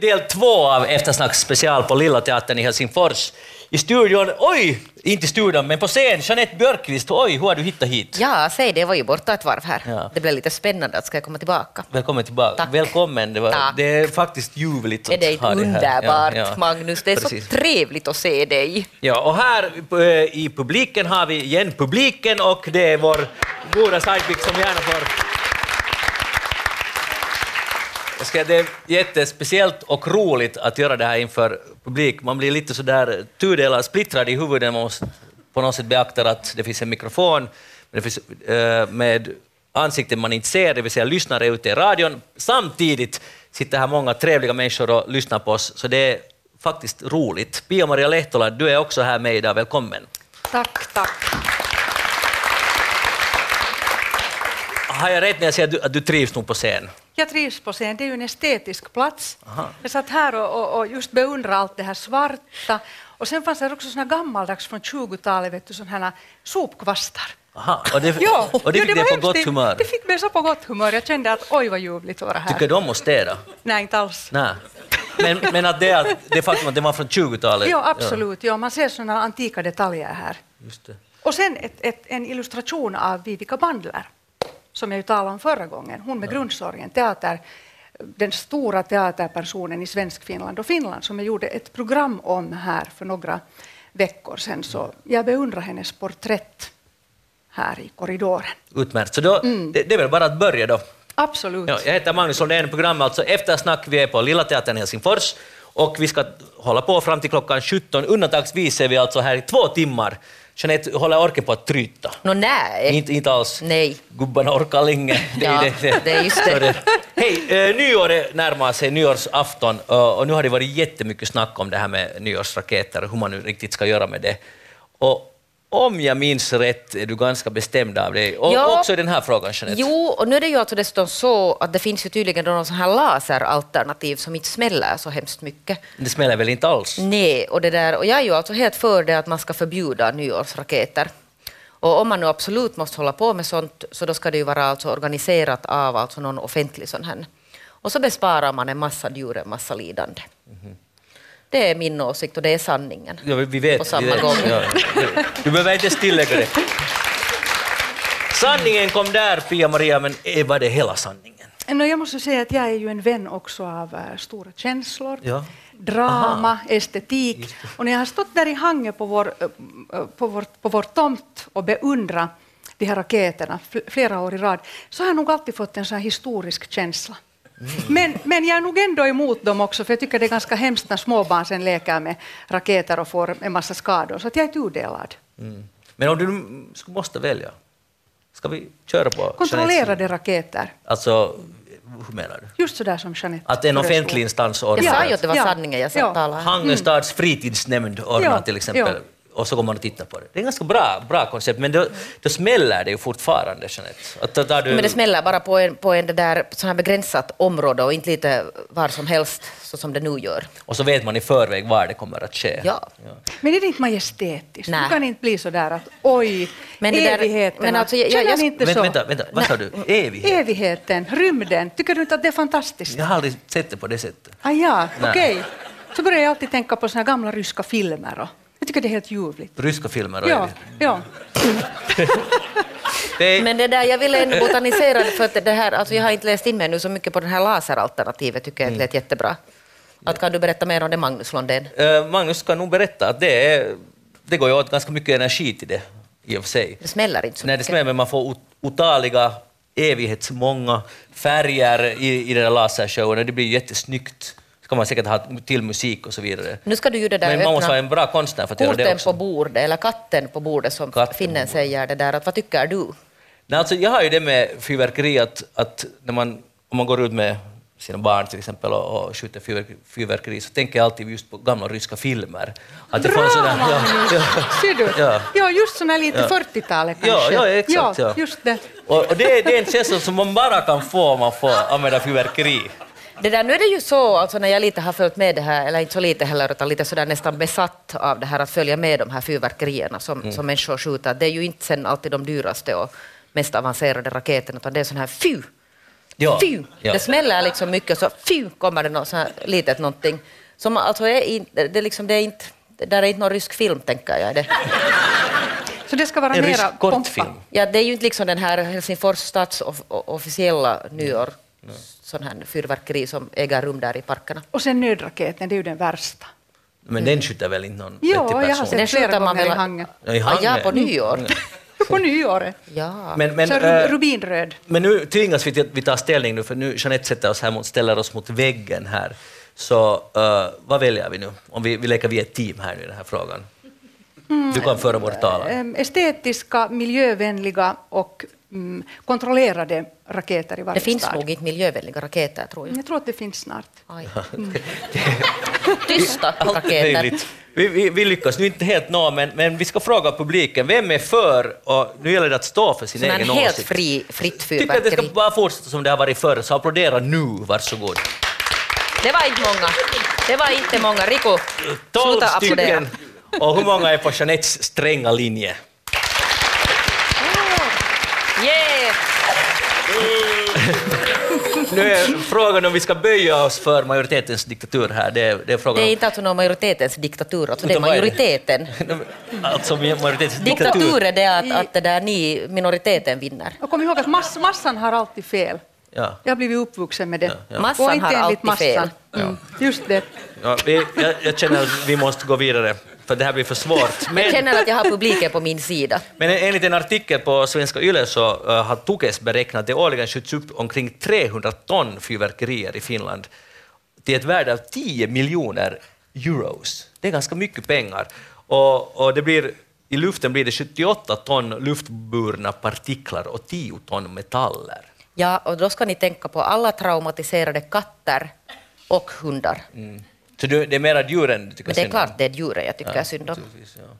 till del två av Eftersnacks special på Lilla Teatern i Helsingfors. I studion, oj, inte i studion, men på scen, Jeanette Björkqvist, oj, hur har du hittat hit? Ja, säg det, var ju borta ett varv här. Ja. Det blev lite spännande att ska jag komma tillbaka. Välkommen tillbaka. Tack. Välkommen, det, var, Tack. det är faktiskt ljuvligt det att inte ha dig här. underbart, Ja, ja. Magnus? Det är Precis. så trevligt att se dig. Ja, och här eh, i publiken har vi igen publiken och det är vår goda sidekick som gärna får... Jag ska, det är jättespeciellt och roligt att göra det här inför publik. Man blir lite sådär tudelad, splittrad i huvudet. Man måste på något sätt beakta att det finns en mikrofon finns, eh, med ansikten man inte ser, det vill säga lyssnare ute i radion. Samtidigt sitter här många trevliga människor och lyssnar på oss, så det är faktiskt roligt. Pia-Maria Lehtola, du är också här med idag. Välkommen. Tack, tack. Har jag rätt när jag säger att du, att du trivs nog på scen? Jag trivs på scen, det är ju en estetisk plats. Aha. Jag satt här och, och, och just beundrade allt det här svarta. Och sen fanns det också såna gammaldags från 20-talet, vet du, såna här sopkvastar. Aha, och det, Ja, och det ja, fick dig på gott humör. Det fick mig så på gott humör. Jag kände att oj vad ljuvligt att vara här. Tycker du om att städa? Nej, inte alls. Nej. Men, men att det, det faktum att det var från 20-talet? Ja, absolut. Ja, man ser såna antika detaljer här. Ja, just det. Och sen ett, ett, en illustration av Vivica Bandler, som jag ju talade om förra gången. Hon med Grundsorgen, teater, den stora teaterpersonen i Svenskfinland och Finland, som jag gjorde ett program om här för några veckor sedan. Så jag beundrar hennes porträtt här i korridoren. Utmärkt. Så då, Mm. det, det är väl bara att börja då. Absolut. Ja, jag heter Magnus Lundén, programmet alltså Eftersnack. Vi är på Lilla Teatern i Helsingfors och vi ska hålla på fram till klockan 17. Undantagsvis är vi alltså här i två timmar. Jeanette, håller orken på att tryta? Nå nej. Inte, inte alls. Nej. Gubbarna orkar länge. Det är Ja, det. det är just det. Hej, eh, nyåret närmar sig, nyårsafton, och, och nu har det varit jättemycket snack om det här med nyårsraketer och hur man nu riktigt ska göra med det. Och om jag minns rätt är du ganska bestämd av det, och Ja. också i den här frågan, Jeanette. Jo, och nu är det ju alltså dessutom så att det finns ju tydligen någon sån här laseralternativ som inte smäller så hemskt mycket. Det smäller väl inte alls? Nej, och, det där, och jag är ju alltså helt för det att man ska förbjuda nyårsraketer. Och om man nu absolut måste hålla på med sånt så då ska det ju vara alltså organiserat av alltså någon offentlig sån här. Och så besparar man en massa djur en massa lidande. Det är min åsikt och det är sanningen. Ja, vi- vet. På samma vi vet. gång. Ja. Du behöver inte ens tillägga det. Sanningen kom där, Pia-Maria, men är- var det hela sanningen? Nå, jag måste säga att jag är ju en vän också av eh, stora känslor, Ja. drama, estetik. Och när jag har stått där i hanget på vår, eh, på vår, på vår tomt och beundrat de här raketerna fl- flera år i rad, så har jag nog alltid fått en sån här historisk känsla. Men, men jag är nog ändå emot dem också, för jag tycker det är ganska hemskt när småbarn sen leker med raketer och får en massa skador. Så att jag är tudelad. Men om du skulle måste välja, ska vi köra på Kontrollerade raketer, Alltså, hur menar du? just så där som Jeanette Att en offentlig instans Jag ordnar sa ju att det var Ja. sanningen jag Ja. talade här. Hangestads fritidsnämnd ordnar Ja, till exempel, ja. Och så går man och tittar på det. Det är ett ganska bra, bra koncept, men då, då smäller det ju fortfarande, Jeanette. Att, du, Men det smäller bara på en, på en det där, sån här begränsat område och inte lite var som helst så som det nu gör. och så vet man i förväg var det kommer att ske. Ja. Men är det inte majestätiskt? Nej. Du kan inte bli så där att oj, Men det där- evigheterna. men alltså, jag- jag- ni inte Vänta, så? vänta, vänta, vad sa du? Evighet? Evigheten, rymden. Tycker du inte att det är fantastiskt? Jag har aldrig sett det på det sättet. Ah, ja, okej. Så börjar jag alltid tänka på såna gamla ryska filmer. Och jag tycker det är helt ljuvligt. Ryska filmer och Ja, ja. Det är, Men det där, jag ville ändå botanisera det för att det här, alltså jag har inte läst in mig nu så mycket på det här laseralternativet, tycker jag Mm. det lät jättebra. Att kan du berätta mer om det, Magnus Lundén? Eh, Magnus ska nog berätta att det, är, det går ju åt ganska mycket energi till det i och för sig. Det smäller inte så Nej, det mycket. smäller, men man får ot- otaliga, evighetsmånga färger i, i den här lasershowen och det blir jättesnyggt. Så kan man säkert ha till musik och så vidare. Nu ska du ju det där Men man måste vara en bra konstnär för att göra det också. på bordet, eller katten på bordet som Katten finnen säger det där. Att, vad tycker du? Nej, alltså, jag har ju det med fyrverkeri att, att när man, om man går ut med sina barn till exempel och, och skjuter fyrverk- fyrverkeri så tänker jag alltid just på gamla ryska filmer. Att jag får en sån där, ja, ja. Ser du? Ja. Ja, just såna lite Ja. 40-talet Ja, kanske. ja, exakt, ja. just det. Och, och det, är- det är en känsla som man bara kan få om man får använda fyrverkeri. Det där, nu är det ju så, alltså när jag lite har följt med det här, eller inte så lite heller, utan lite sådär nästan besatt av det här att följa med de här fyrverkerierna som, Mm. som människor skjuter. Det är ju inte sen alltid de dyraste och mest avancerade raketerna, utan det är sån här fy! Ja, Fy! ja. Det smäller liksom mycket så fy kommer det något så här litet någonting. Som alltså är in, det, är liksom, det är inte, det där är inte någon rysk film tänker jag. Det, Så det ska vara En mera rysk kortfilm. ja, det är ju inte liksom den här Helsingfors stats off, officiella nyår, sån här fyrverkeri som äger rum där i parkerna. Och sen nödraketen, det är ju den värsta. Men den skjuter väl inte någon Ja, vettig jag har person? sett Den flera gånger i väl-. Ja, i Ah, Hangö. ja, på nyår. På nyåret. Ja. Men, men, så eh, ru- rubinröd. men nu tvingas vi till att vi tar ställning nu, för nu Jeanette sätter oss här mot, ställer oss mot väggen här. Så eh, vad väljer vi nu? Om vi, vi leker vi ett team här nu i den här frågan. Du kan föra vår talan. Ehm, Estetiska, miljövänliga och mm, kontrollerade raketer i varje Det finns stad. nog inte miljövänliga raketer tror jag. Jag tror att det finns snart. Aj. Tysta raketer. Vi, vi, vi lyckas nu inte helt nå, men, men vi ska fråga publiken, vem är för, och nu gäller det att stå för sin här egen helt åsikt. fri, fritt Tycker att det ska fyrverkeri. bara fortsätta som det har varit förr, så applådera nu, varsågod. Det var inte många. Det var inte många. Riku, Tolv sluta applådera. stycken. Och hur många är på Jeanettes stränga linje? Yeah! Nu är frågan om vi ska böja oss för majoritetens diktatur här. Det är, det är frågan Det är inte alltså någon majoritetens diktatur, alltså det är majoriteten. Alltså majoritetens diktatur. Diktatur är det att, att det där ni, minoriteten vinner. Och kom ihåg att mass, massan har alltid fel. Ja. Jag har blivit uppvuxen med det. ja. Massan Gå inte har alltid massan. fel. Mm. Just det. Ja, vi, jag, jag känner att vi måste gå vidare, för det här blir för svårt. Jag Men, känner att jag har publiken på min sida. men enligt en artikel på Svenska Yle så uh, har Tukes beräknat att det årligen skjuts upp omkring 300 ton fyrverkerier i Finland till ett värde av 10 miljoner euros. Det är ganska mycket pengar. Och, och det blir, I luften blir det 78 ton luftburna partiklar och 10 ton metaller. Ja, och då ska ni tänka på alla traumatiserade katter och hundar. Så du, det är mera djuren du tycker Men det är synd om? klart det är djuren jag tycker är synd om. Naturligtvis, ja.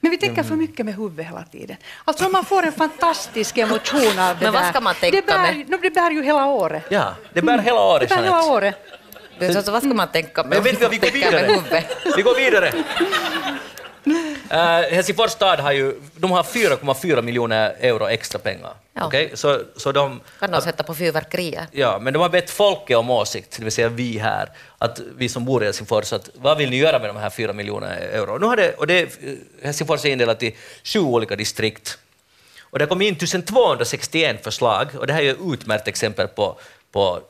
Men vi tänker för mycket med huvudet hela tiden. Alltså man får en fantastisk emotion av det Men vad där. ska man tänka det bär, med? no, det bär ju hela året. Ja, det bär hela året, Det bär hela Jeanette. året. Du, Alltså, vad ska man tänka med? Men vet vad, vi går Tänka med vidare. huvudet. Vi går vidare. Uh, Helsingfors stad har ju de har 4,4 miljoner euro extra pengar. Ja. Okej? Så, så de, Kan de sätta på fyrverkerier? ja, men de har bett folket om åsikt, det vill säga vi här, att vi som bor i Helsingfors, att vad vill ni göra med de här 4 miljoner euro? Nu har det, och det, Helsingfors är indelat i sju olika distrikt. Och det kom in 1261 förslag, och det här är ett utmärkt exempel på, på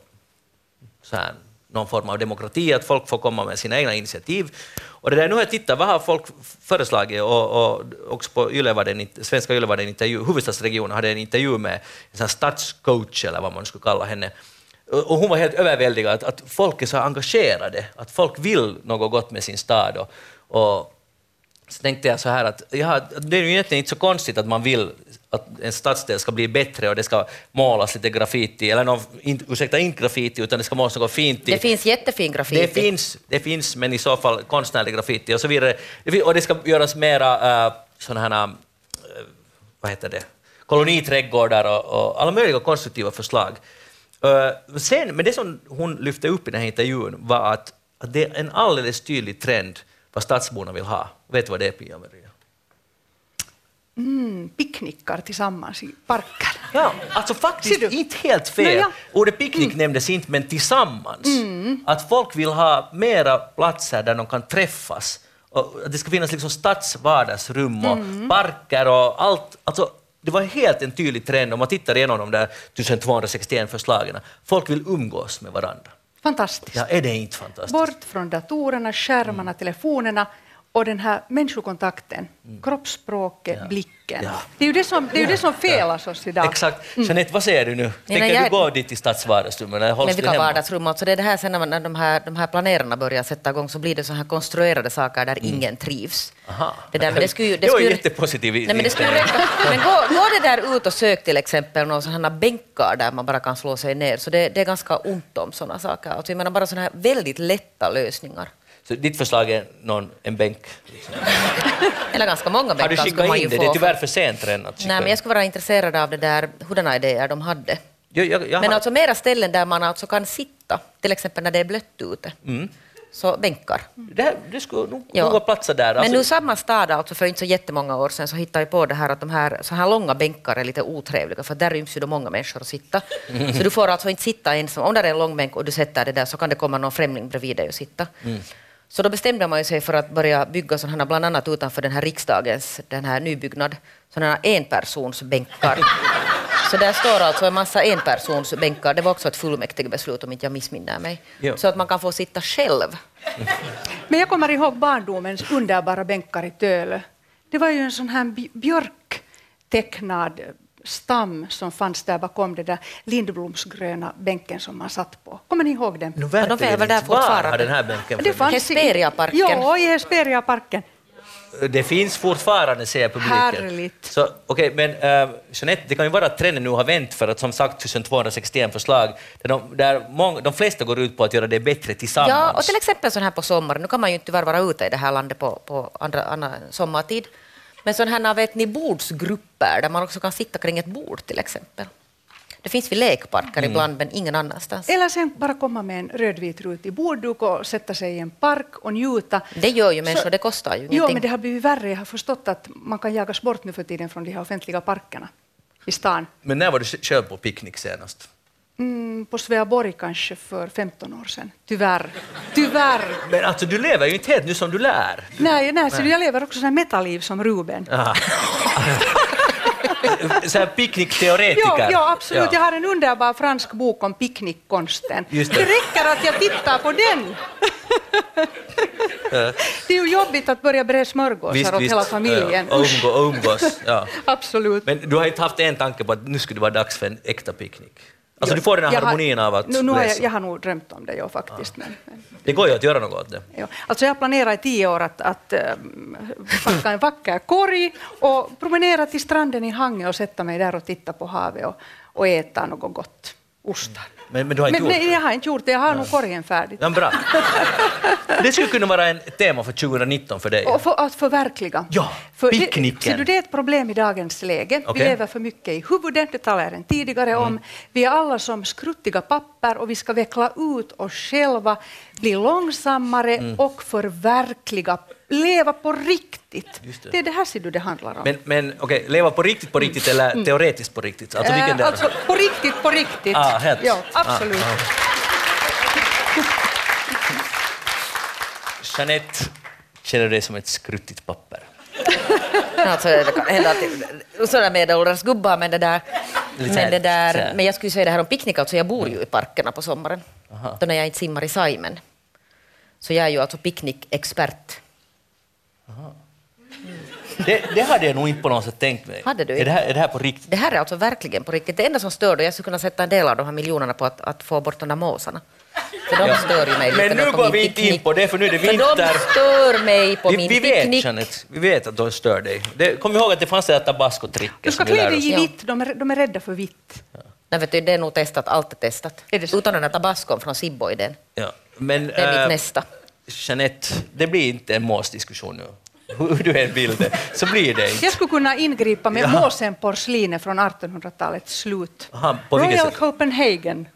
så här, någon form av demokrati, att folk får komma med sina egna initiativ. Och det där, nu har jag tittat, vad har folk föreslagit? Och, och också på Yle var det en, Svenska Yle var det en intervju, huvudstadsregionen hade en intervju med en sån stadscoach, eller vad man skulle kalla henne. Och hon var helt överväldigad, att, att folk är så engagerade, att folk vill något gott med sin stad. Och, och så tänkte jag så här att ja, det är ju egentligen inte så konstigt att man vill att en stadsdel ska bli bättre och det ska målas lite graffiti, eller någon, in, ursäkta, inte graffiti, utan det ska målas något fint. i- Det finns jättefin graffiti. det finns, det finns, men i så fall konstnärlig graffiti och så vidare. Och det ska göras mera uh, sådana här, uh, vad heter det, koloniträdgårdar och, och alla möjliga konstruktiva förslag. Uh, sen, men det som hon lyfte upp i den här intervjun var att, att det är en alldeles tydlig trend vad stadsborna vill ha. Vet du vad det är, Pia-Maria? Mm, picknickar tillsammans i parker. Ja, alltså faktiskt inte helt fel. Nej, ja. Ordet picknick nämndes inte, men tillsammans. Att folk vill ha mera platser där de kan träffas. Och att det ska finnas liksom stadsvardagsrum och parker och allt. Alltså, det var helt en tydlig trend om man tittar igenom de där 1261 förslagen. Folk vill umgås med varandra. Fantastiskt. Ja, är det inte fantastiskt? Bort från datorerna, skärmarna, telefonerna och den här människokontakten, kroppsspråket, Ja. blicken. Ja. Det är ju det som, det är ju det som felas oss idag. Exakt. Jeanette, vad säger du nu? Tänker nej, jag- du gå dit till hålls Men vilka hemma? vardagsrum? Alltså det är det här sen när, man- när de, här, de här planerarna börjar sätta igång så blir det så här konstruerade saker där ingen trivs. Aha. Det, där, men det, skulle, ju- Det var skulle, jättepositiv Nej, men det skulle räcka. Men gå, gå det där ut och sök till exempel några sådana bänkar där man bara kan slå sig ner. Så det, det är ganska ont om sådana saker. Alltså jag menar bara sådana här väldigt lätta lösningar. Så ditt förslag är någon, en bänk? Liksom. Eller ganska många Har du bänkar skickat in det? få. Det är tyvärr för sent redan att Nej, men jag skulle vara intresserad av det där, hurdana idéer de hade. Jag, jag, jag Men har, alltså mera ställen där man alltså kan sitta, till exempel när det är blött ute. Mm. så bänkar. Det, det skulle nog Ja. nog platsa där. Men Alltså, nu samma stad, alltså för inte så jättemånga år sedan, så hittade jag på det här att de här, så här långa bänkar är lite otrevliga, för där ryms ju då många människor att sitta. Så du får alltså inte sitta ensam. Om det är en lång bänk och du sätter det där så kan det komma någon främling bredvid dig och sitta. Så då bestämde man sig för att börja bygga sådana här, bland annat utanför den här riksdagens den här nybyggnad, sådana här enpersonsbänkar. Så där står alltså en massa enpersonsbänkar. Det var också ett fullmäktigebeslut om inte jag missminner mig. Ja. Så att man kan få sitta själv. Men jag kommer ihåg barndomens underbara bänkar i Tölö. Det var ju en sån här bj- björktecknad stam som fanns där bakom den där lindblomsgröna bänken som man satt på. Kommer ni ihåg den? nu Ja, de är väl där. Var fortfarande. har den här bänken Det fanns Hesperiaparken. Ja, i Hesperiaparken. Det finns fortfarande, säger publiken. Härligt. Så, okay, men uh, Jeanette, det kan ju vara att trenden nu har vänt för att som sagt 1261 förslag, där de, där många, de flesta går ut på att göra det bättre tillsammans. Ja, och till exempel sån här på sommaren. Nu kan man ju inte tyvärr vara ute i det här landet på, på andra, andra sommartid. Men sådana här vet ni, bordsgrupper där man också kan sitta kring ett bord till exempel. Det finns vid lekparker Mm. ibland, men ingen annanstans. Eller sen bara komma med en rödvit rutig bordduk och sätta sig i en park och njuta. Det gör ju människor, Så- det kostar ju Jo, ingenting. men det har blivit värre. Jag har förstått att man kan jagas bort nu för tiden från de här offentliga parkerna i stan. Men när var du själv på picknick senast? Mm, på Sveaborg kanske för 15 år sedan. Tyvärr. Tyvärr. Men alltså, du lever ju inte helt nu som du lär. Nej, nej, så jag lever också så här metaliv som Ruben. Så här picknickteoretiker. Ja, ja, absolut. Ja. Jag har en underbar fransk bok om picknickkonsten. Det. det. räcker att jag tittar på den. det är ju jobbigt att börja bre smörgåsar åt hela familjen. Ja, och umgå, umgås. Ja. Absolut. Men du har inte haft en tanke på att nu skulle det vara dags för en äkta picknick? Alltså du får den här Jag har- harmonin av att nu, nu har jag, läsa. jag har nog drömt om det, ja, faktiskt. Men, men, Det går ju att göra något åt det. ja. Alltså jag planerar i tio år att, att ähm, packa en vacker korg och promenera till stranden i Hangö och sätta mig där och titta på havet och, och äta något gott. Ostar. Men, men du har inte Men, gjort nej, det? jag har inte gjort det. Jag har nog korgen färdig. Ja, bra. Det skulle kunna vara en tema för 2019 för dig. Och för att förverkliga. Ja, för det, picknicken. ser du, det är ett problem i dagens läge. Okej. Vi lever för mycket i huvudet, det talade jag tidigare om. Vi är alla som skruttiga papper och vi ska veckla ut oss själva, bli långsammare och förverkliga, leva på riktigt. Det. Det. är det här ser du det handlar om. Men, men okej, leva på riktigt på riktigt eller teoretiskt på riktigt? Alltså vilken Eh, del? alltså, på riktigt, på riktigt. Ah, helt. Ja, absolut. Ah, Jeanette, känner du dig som ett skruttigt papper? Alltså, det kan hända att sådana medelålders gubbar, men det där... Men, det där men jag skulle säga det här om picknick, alltså jag bor ju i parkerna på sommaren, då när jag inte simmar i Saimen. Så jag är ju alltså picknickexpert. Det, det hade jag nog inte på något sätt tänkt mig. Hade du är inte? det, här, är det här på riktigt? Det här är alltså verkligen på riktigt. Det enda som stör, då, jag skulle kunna sätta en del av de här miljonerna på att, att få bort de där måsarna. För de Ja. stör ju mig lite Men nu går vi inte in på det, för nu är det För de vinter. stör mig på Vi, min vi vet, picknick. Jeanette, vi vet att de stör dig. Det, kom ihåg att det fanns det här tabasco-tricket Du ska klä dig i Ja. vitt, de är, de är rädda för vitt. Nej, vet du, det är nog testat, allt är testat. Är? Utan den där tabascon från Sibboiden. Ja. Men, Det är mitt äh, nästa. Jeanette, det blir inte en måsdiskussion nu. Hur du än vill det, så blir det inte. Jag skulle kunna ingripa med Ja. måsenporslinet från 1800-talets slut. Aha, på Royal sätt? Copenhagen.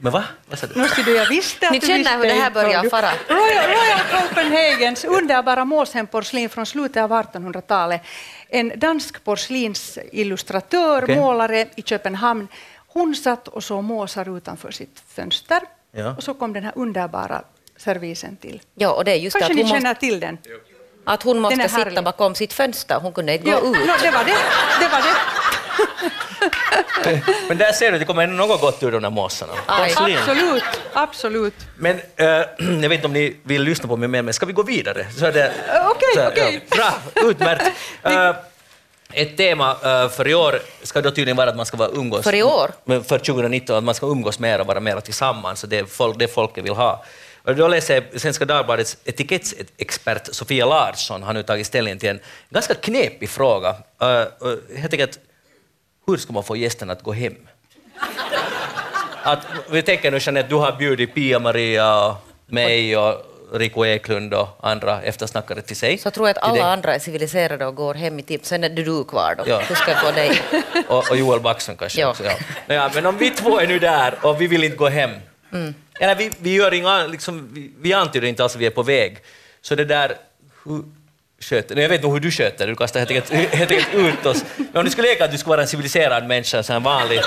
Men va? Vad sa du? Nu skulle jag visste att Ni du känner visste hur det här börjar du. fara. Royal, Royal Copenhagens underbara måsenporslin från slutet av 1800-talet. En dansk porslinsillustratör, Okej. målare i Köpenhamn. Hon satt och såg måsar utanför sitt fönster. Ja. Och så kom den här underbara servisen till. Ja, och det är just det Kanske att ni hon, känner måste, till den? att hon måste sitta bakom sitt fönster. Hon kunde inte Ja, gå ut. no, det var det. det, var det. Men där ser du, det kommer något gott ur de där måsarna. Absolut, absolut. Men äh, jag vet inte om ni vill lyssna på mig mer, men ska vi gå vidare? Så är det, Eh, okej, så här, okej. Ja, bra, utmärkt. Äh, ett tema för i år ska då tydligen vara att man ska vara umgås... För i år? Men för 2019, att man ska umgås mer och vara mer tillsammans, det är folk, det folket vill ha. Och då läser jag Svenska Dagbladets etikettexpert Sofia Larsson har nu tagit ställning till en ganska knepig fråga. Jag tänker att hur ska man få gästerna att gå hem? Att, vi tänker nu Jeanette, du har bjudit Pia-Maria, och mig och Rico Eklund och andra eftersnackare till sig. Så tror jag att alla andra är civiliserade och går hem i tid. Sen är det du kvar då. Ja. Hur ska jag få dig? Och, och Joel Backson kanske Ja. också. Ja. Ja, men om vi två är nu där och vi vill inte gå hem, Eller vi, vi, gör inga, liksom, vi, vi antyder inte alls att vi är på väg. Så det där, hur sköter, jag vet nog hur du sköter du kastar helt enkelt, helt enkelt ut oss. Men om du skulle leka att du skulle vara en civiliserad människa, en vanlig,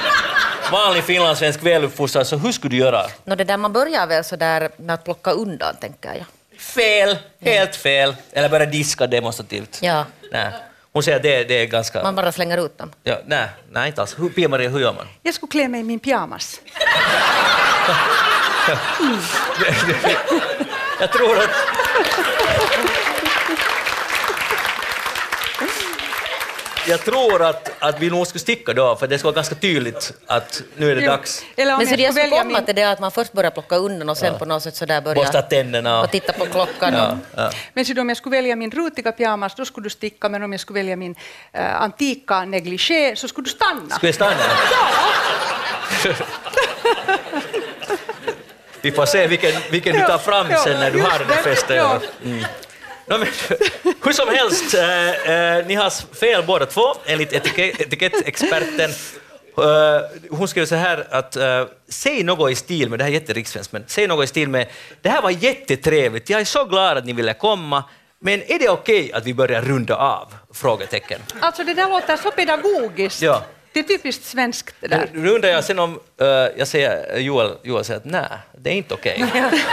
vanlig finlandssvensk väluppfostrad, så hur skulle du göra? No, det där man börjar väl så där med att plocka undan, tänker jag. Fel, helt fel. Eller börja diska demonstrativt. Ja, Nej. Hon säger att det, det är ganska... man bara slänger ut dem. Ja, nej, nej, inte alls. Hur, Pia-Maria, hur gör man? Jag skulle klä mig i min pyjamas. Jag tror att... Jag tror att, att vi nog skulle sticka då, för det ska vara ganska tydligt att nu är det Jo. dags. Eller om Men så jag det jag skulle skulle välja komma min... till det att man först börjar plocka undan och sen på något sätt så där Borsta börjar tänderna och... och titta på klockan. Ja, ja. Men så då, om jag skulle välja min rutiga pyjamas, då skulle du sticka, men om jag skulle välja min eh, antika negligé, så skulle du stanna. Ska vi stanna? Vi får se vilken, vilken du tar fram sen när du har den det, festen. Mm. No, men, hur som helst, eh, eh, ni har fel båda två, enligt etikett, etikettexperten. Eh, hon skrev så här att eh, säg något i stil med, det här är jätteriksvenskt, men säg något i stil med det här var jättetrevligt, jag är så glad att ni ville komma, men är det okej att vi börjar runda av? Frågetecken. Alltså det där låter så pedagogiskt. Ja. Det är typiskt svenskt det där. Nu undrar jag sen om uh, jag säger, Joel, Joel säger att nej, det är inte okej.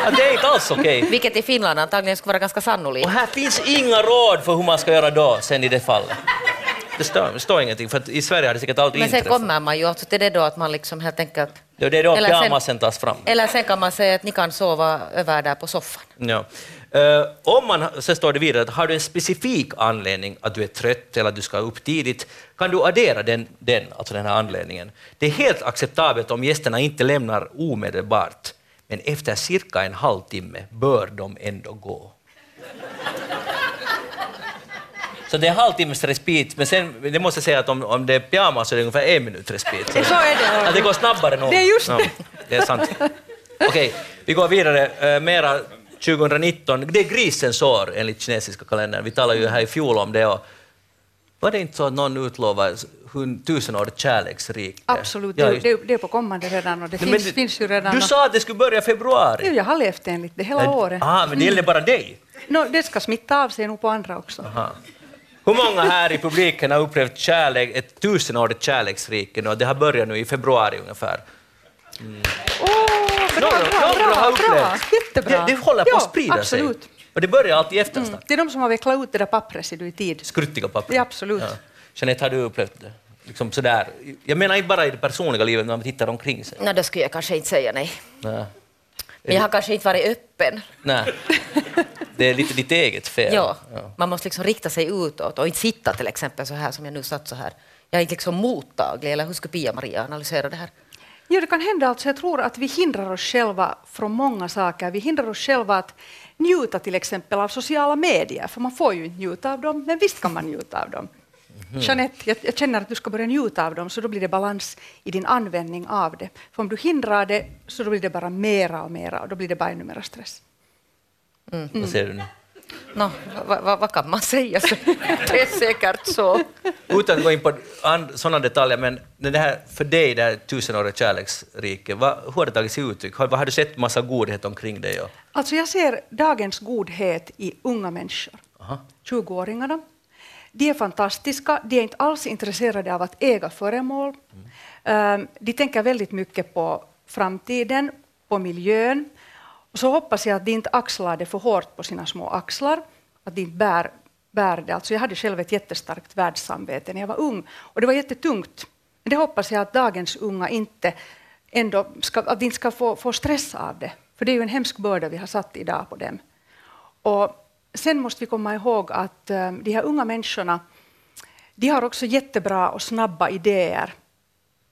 Att det är inte alls okej. vilket i Finland antagligen skulle vara ganska sannolikt. Och här finns inga råd för hur man ska göra då, sen i det fallet. Det står, det står ingenting, för att i Sverige har det säkert alltid Men sen inträffat. kommer man ju alltså till det då att man liksom helt enkelt... Ja, det är då Eller sen- pyjamasen tas fram. Eller sen kan man säga att ni kan sova över där på soffan. Ja. Eh, om man, så står det vidare att har du en specifik anledning att du är trött eller att du ska upp tidigt, kan du addera den, den, alltså den här anledningen. Det är helt acceptabelt om gästerna inte lämnar omedelbart, men efter cirka en halvtimme bör de ändå gå. Så det är halvtimmes respit, men sen, det måste jag säga att om, om det är pyjamas så är det ungefär en minut respit. Så, Så är det. Ja, det går snabbare nog. Det är just ja, det. det är sant. Okej, vi går vidare. Eh, mera 2019. Det är grisens år enligt kinesiska kalendern. Vi talade ju här i fjol om det. Och var det inte så att någon utlovade tusenårigt kärleksrike? Absolut, Ja, det, det, det är på kommande redan och det Nej, finns, men finns ju redan. Du och- sa att det skulle börja i februari. Jo, jag har levt enligt det hela året. Ah, men det gäller bara dig. No, det ska smitta av sig nog på andra också. Aha. Hur många här i publiken har upplevt kärlek, ett tusenårigt kärleksrike? Och det har börjat nu i februari ungefär. Åh, bra, bra, bra, bra, jättebra. Det, det håller på Ja, att sprida absolut. sig. Och det börjar alltid i eftersnack. Det är de som har vecklat ut det där pappret i tid. Skruttiga papper. Ja, absolut. Jeanette, har du upplevt det? Liksom sådär. Jag menar inte bara i det personliga livet, när man tittar omkring sig. Nej, då skulle jag kanske inte säga nej. Nej. Men jag har kanske inte varit öppen. Nej. Det är lite ditt eget fel. Ja, man måste liksom rikta sig utåt och inte sitta till exempel så här som jag nu satt så här. Jag är inte liksom mottaglig, eller hur skulle Pia-Maria analysera det här? Ja, det kan hända. Alltså, jag tror att vi hindrar oss själva från många saker. Vi hindrar oss själva att njuta till exempel av sociala medier, för man får ju inte njuta av dem, men visst kan man njuta av dem. Jeanette, jag, jag känner att du ska börja njuta av dem, så då blir det balans i din användning av det. För om du hindrar det, så då blir det bara mera och mera, och då blir det bara ännu mera stress. Vad säger du nu? Nå, vad va, kan man säga? Det är säkert så. Utan att gå in på sådana detaljer, men det här för dig, det här tusenåriga kärleksriket, vad, hur har det tagit sig uttryck? Har, vad har du sett massa godhet omkring dig? Och, Alltså jag ser dagens godhet i unga människor. aha. 20-åringarna. De är fantastiska, de är inte alls intresserade av att äga föremål. Um, de tänker väldigt mycket på framtiden, på miljön. Och så hoppas jag att de inte axlar det för hårt på sina små axlar, att de inte bär, bär det. Alltså jag hade själv ett jättestarkt världssamvete när jag var ung, och det var jättetungt. Men det hoppas jag att dagens unga inte, ändå ska, att de inte ska få, få stress av det, för det är ju en hemsk börda vi har satt idag på dem. Och sen måste vi komma ihåg att eh, de här unga människorna, de har också jättebra och snabba idéer.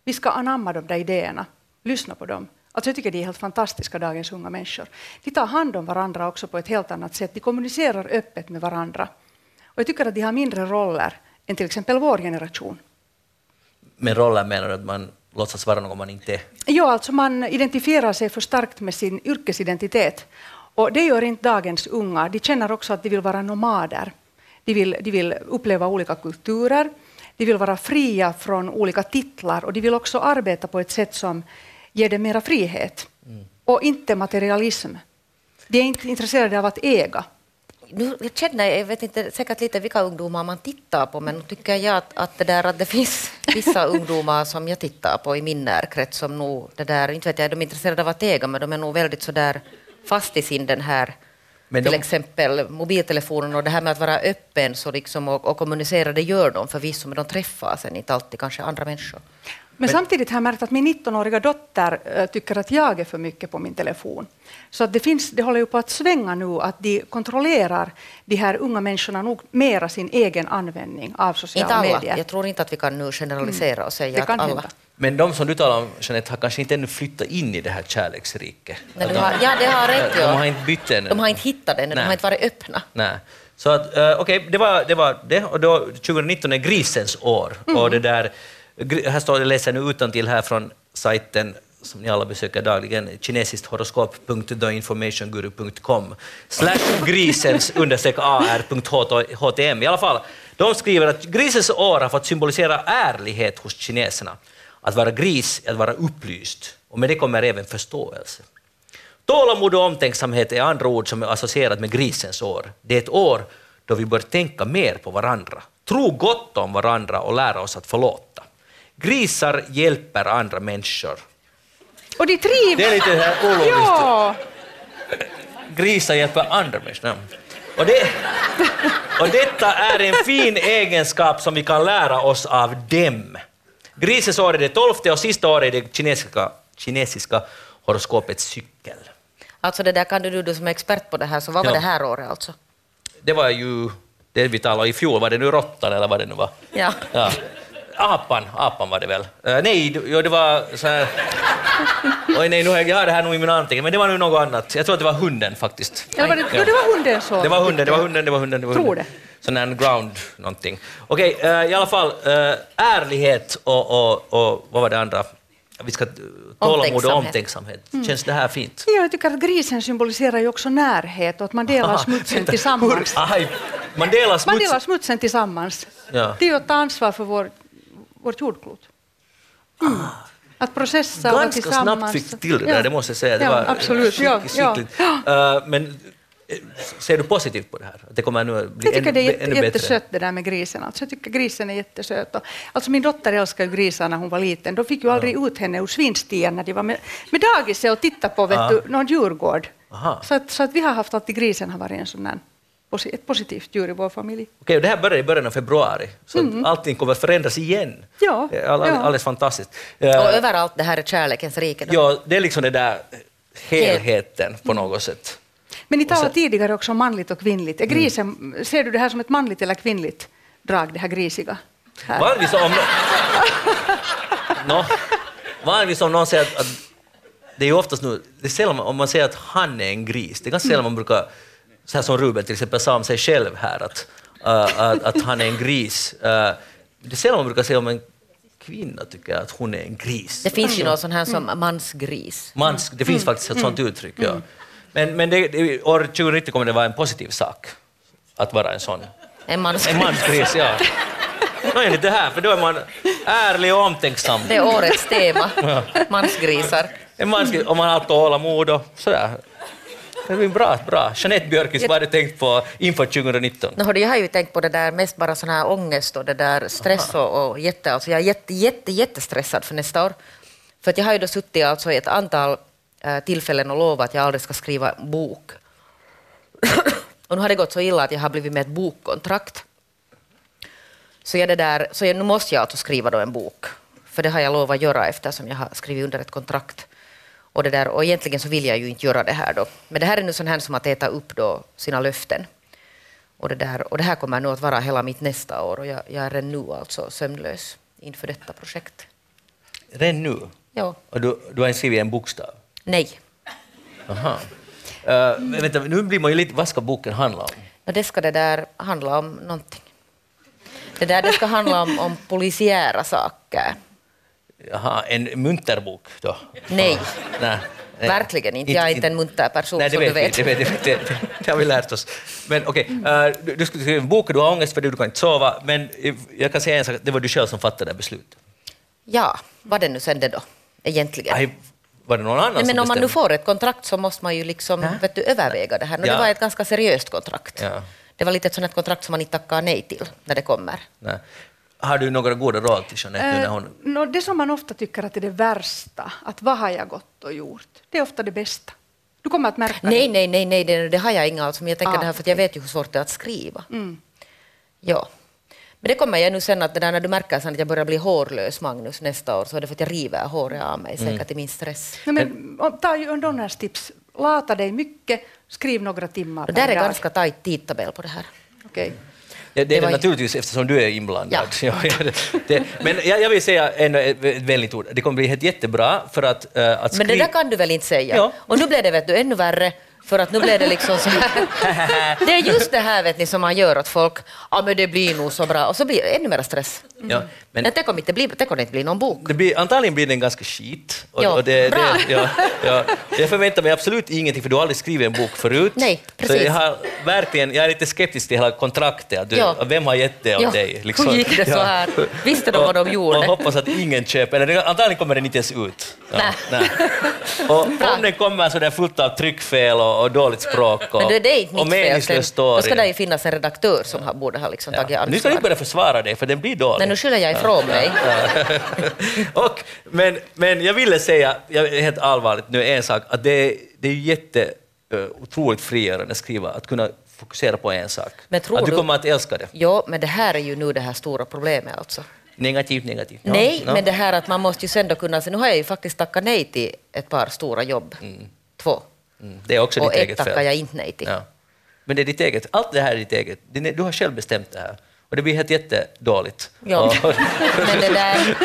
Vi ska anamma de där idéerna, lyssna på dem. Alltså jag tycker de är helt fantastiska, dagens unga människor. De tar hand om varandra också på ett helt annat sätt. De kommunicerar öppet med varandra. Och jag tycker att de har mindre roller än till exempel vår generation. Med rollen menar du att man låtsas vara någon man inte är? Ja, alltså man identifierar sig för starkt med sin yrkesidentitet. Och det gör inte dagens unga. De känner också att de vill vara nomader. De vill, de vill uppleva olika kulturer. De vill vara fria från olika titlar och de vill också arbeta på ett sätt som ger dem mera frihet. och inte materialism. De är inte intresserade av att äga. Nu, jag känner, jag vet inte säkert lite vilka ungdomar man tittar på, men nu tycker jag att, att, det, där, att det finns vissa ungdomar som jag tittar på i min närkrets som nog, det där, inte vet jag, de är intresserade av att äga, men de är nog väldigt så där fast i sin den här men till exempel mobiltelefonen och det här med att vara öppen så liksom och, och kommunicera, det gör de förvisso, men de träffar sen inte alltid kanske andra människor. Men, samtidigt har jag märkt att min 19-åriga dotter äh, tycker att jag är för mycket på min telefon. Så att det, finns, det håller ju på att svänga nu, att de kontrollerar de här unga människorna nog mera sin egen användning av sociala inte alla. medier. Jag tror inte att vi kan nu generalisera och säga att alla. Hända. Men de som du talar om, Jeanette, har kanske inte ännu flyttat in i det här kärleksriket. Nej, har, ja, det har rätt. De har inte bytt ännu. De har inte hittat det ännu, de har inte varit öppna. Nej. Så att, uh, okej, okay, det, var, det var det. Och då, 2019 är grisens år. Mm. Och det där, här står, jag läser nu utantill här från sajten som ni alla besöker dagligen, kinesisthoroskop.theinformationguru.com slash grisens understreck ar.htm. I alla fall, de skriver att grisens år har fått symbolisera ärlighet hos kineserna. Att vara gris är att vara upplyst, och med det kommer även förståelse. Tålamod och omtänksamhet är andra ord som är associerat med grisens år. Det är ett år då vi bör tänka mer på varandra, tro gott om varandra och lära oss att förlåta. Grisar hjälper andra människor. Och de trivs! Det är lite här ologiskt. Ja. Grisar hjälper andra människor. Och, det, och detta är en fin egenskap som vi kan lära oss av dem. Grisens år är det tolfte och sista året är det kinesiska, kinesiska horoskopets cykel. Alltså det där kan du, du som är expert på det här, så vad var det här året alltså? Det var ju det vi talade i fjol, var det nu råttan eller vad det nu var? Ja. ja. Apan, apan var det väl? Uh, nej, jo, det var så här... Oj, nej, nu har jag, jag har det här nog i min anteckning, men det var nu något annat. Jag tror att det var hunden faktiskt. Ja, var det, ja. det var hunden så? Det var hunden, det var hunden, det var hunden. Det var hunden. Tror det. Sån här ground någonting. Okej, okay, uh, i alla fall, uh, ärlighet och, och, och vad var det andra? Vi ska tålamod och omtänksamhet. Mm. Känns det här fint? Ja, jag tycker att grisen symboliserar ju också närhet och att man delar Aha, smutsen tillsammans. Aj, man, delar smutsen. man delar smutsen tillsammans. Ja. Det är att ta ansvar för vår, vårt jordklot. Mm. Ah. Att processa Ganska och tillsammans. snabbt fick till det där, ja. det måste jag säga. Det ja, var absolut. Skickligt, ja, ja. Uh, men Ser du positivt på det här? Det kommer nu bli jag tycker ännu, det är jätte, jättesött det där med grisen. Alltså, jag tycker grisen är jättesöt. alltså min dotter älskade grisar när hon var liten. De fick ju aldrig ja. ut henne ur svinstien när de var med, med dagiset och tittade på vet ja. du, någon djurgård. Så att, så att vi har haft alltid grisen har varit en sån där ett positivt djur i vår familj. Okej, det här börjar i början av februari, så mm. allting kommer att förändras igen. Ja, All, ja. Alldeles fantastiskt. Och uh, överallt det här är kärlekens rike. Ja, det är liksom den där helheten på något sätt. Men ni talade tidigare också om manligt och kvinnligt. Är grisen, mm. Ser du det här som ett manligt eller kvinnligt drag, det här grisiga? Här. Vanligtvis om, no, vanligtvis om någon säger att, att det är ju oftast nu, det är sällan om man säger att han är en gris, det är ganska sällan man brukar, så här som Ruben till exempel sa om sig själv här, att, uh, att, att, han är en gris. Uh, det är sällan man brukar säga om en kvinna tycker att hon är en gris. Det finns ju något sånt här som mansgris. Mans, det finns faktiskt ett sånt uttryck, ja. Men, men det, det, år 2019 kommer det vara en positiv sak att vara en sån. En mansgris. En mansgris, ja. No, enligt det här, för då är man ärlig och omtänksam. Det är årets tema, ja. mansgrisar. En mansgris, om man har tålamod och sådär. Det blir bra, bra. Jeanette Björkis, vad har du tänkt på inför 2019? No, jag har ju tänkt på det där mest bara sån här ångest och det där stress och, och jätte, alltså jag är jätte, jätte, jättestressad för nästa år. För att jag har ju då suttit alltså i ett antal Eh, tillfällen och lovat att jag aldrig ska skriva en bok. och nu har det gått så illa att jag har blivit med ett bokkontrakt. Så, jag det där, så jag, nu måste jag alltså skriva då en bok, för det har jag lovat göra eftersom jag har skrivit under ett kontrakt. Och, det där, och egentligen så vill jag ju inte göra det här då. Men det här är nu sån här som att äta upp då sina löften. Och det, där, och det här kommer nu att vara hela mitt nästa år och jag, jag är redan nu alltså sömnlös inför detta projekt. Redan nu? Ja. Och du, du har inte skrivit en bokstav? Nej. Aha. Uh, vänta, nu blir man ju lite... Vad ska boken handla om? No, det ska det där handla om någonting. Det där det ska handla om, om polisiära saker. Jaha, en munterbok då? Nej. Nej. Verkligen inte. Jag är inte en munter person, Nej, det som vet du vet. Vi, det, vet, det, det, det har vi lärt oss. Men okej, okay, uh, du, du skulle skriva en bok du har ångest för det, du kan inte sova, men jag kan säga en sak, det var du själv som fattade det beslutet. Ja, var det nu sen det då, egentligen? Aj, var det någon annan Nej, men om man nu får ett kontrakt så måste man ju liksom, vet du, överväga det här. Ja. Det var ett ganska seriöst kontrakt. Ja. Det var lite ett sånt kontrakt som man inte tackar nej till när det kommer. Nej. Har du några goda råd till Jeanette Eh, hon... nå, det som man ofta tycker att är det värsta, att vad har jag gått och gjort, det är ofta det bästa. Du kommer att märka Nej, det. nej, nej, nej det, det har jag inga alls. Men jag tänker Ah, det här för att jag vet ju hur svårt det är att skriva. Mm. Ja. Men det kommer jag nu sen att det där när du märker sen att jag börjar bli hårlös, Magnus, nästa år, så är det för att jag river håret av mig, Mm. säkert i min stress. Nej, men, ta ju Donnas tips, lata dig mycket, skriv några timmar Det där är per dag. ganska tajt tidtabell på det här. Okej. Ja, det är Det var- naturligtvis eftersom du är inblandad. Ja. ja, det, men jag, jag vill säga ännu ett ett vänligt ord. Det kommer bli helt jättebra för att, äh, att Men det där kan du väl inte säga? Ja. Och nu blev det vet du, ännu värre, för att nu blev det liksom så här. Det är just det här vet ni, som man gör åt folk. Ja, men det blir nog så bra. Och så blir det ännu mer stress. Ja, Men men tänk om, inte blir, tänk om det inte blir någon bok. det blir, antagligen blir den ganska skit. Och, Ja, och det, bra. det, ja, ja. Jag förväntar mig absolut ingenting, för du har aldrig skrivit en bok förut. Nej, Så precis. jag, har verkligen, jag är lite skeptisk till hela kontraktet. Du, Ja. Vem har gett det åt Ja, dig? liksom? hur gick det så här? Visste de vad de gjorde? Och, och hoppas att ingen köper den. Antagligen kommer den inte ens ut. Ja, Nej. Och Bra. om den kommer så är den fullt av tryckfel och, och dåligt språk och, Men det, det är inte och meningslös sen. Då ska story. det ju finnas en redaktör som har, borde ha liksom tagit Ja. Nu ska du ansvar. inte börja försvara dig, för den blir dålig. Nej, nu skyller jag ifrån mig. och, men, men jag ville säga, jag helt allvarligt nu, en sak, att det, är- det är ju jätte, uh, otroligt frigörande att skriva, att kunna fokusera på en sak. Att du du- kommer att älska det. Jo, men det här är ju nu det här stora problemet alltså. Negativt, negativt. Ja, nej, ja. men det här att man måste ju sen då kunna... Nu har jag ju faktiskt tackat nej till ett par stora jobb. Två. Mm, det är också Och ditt eget tackar fel. jag inte nej till. Ja. Men det är ditt eget, allt det här är ditt eget. Du har själv bestämt det här. Och det blir helt jättedåligt. Ja. Och- Men, det där,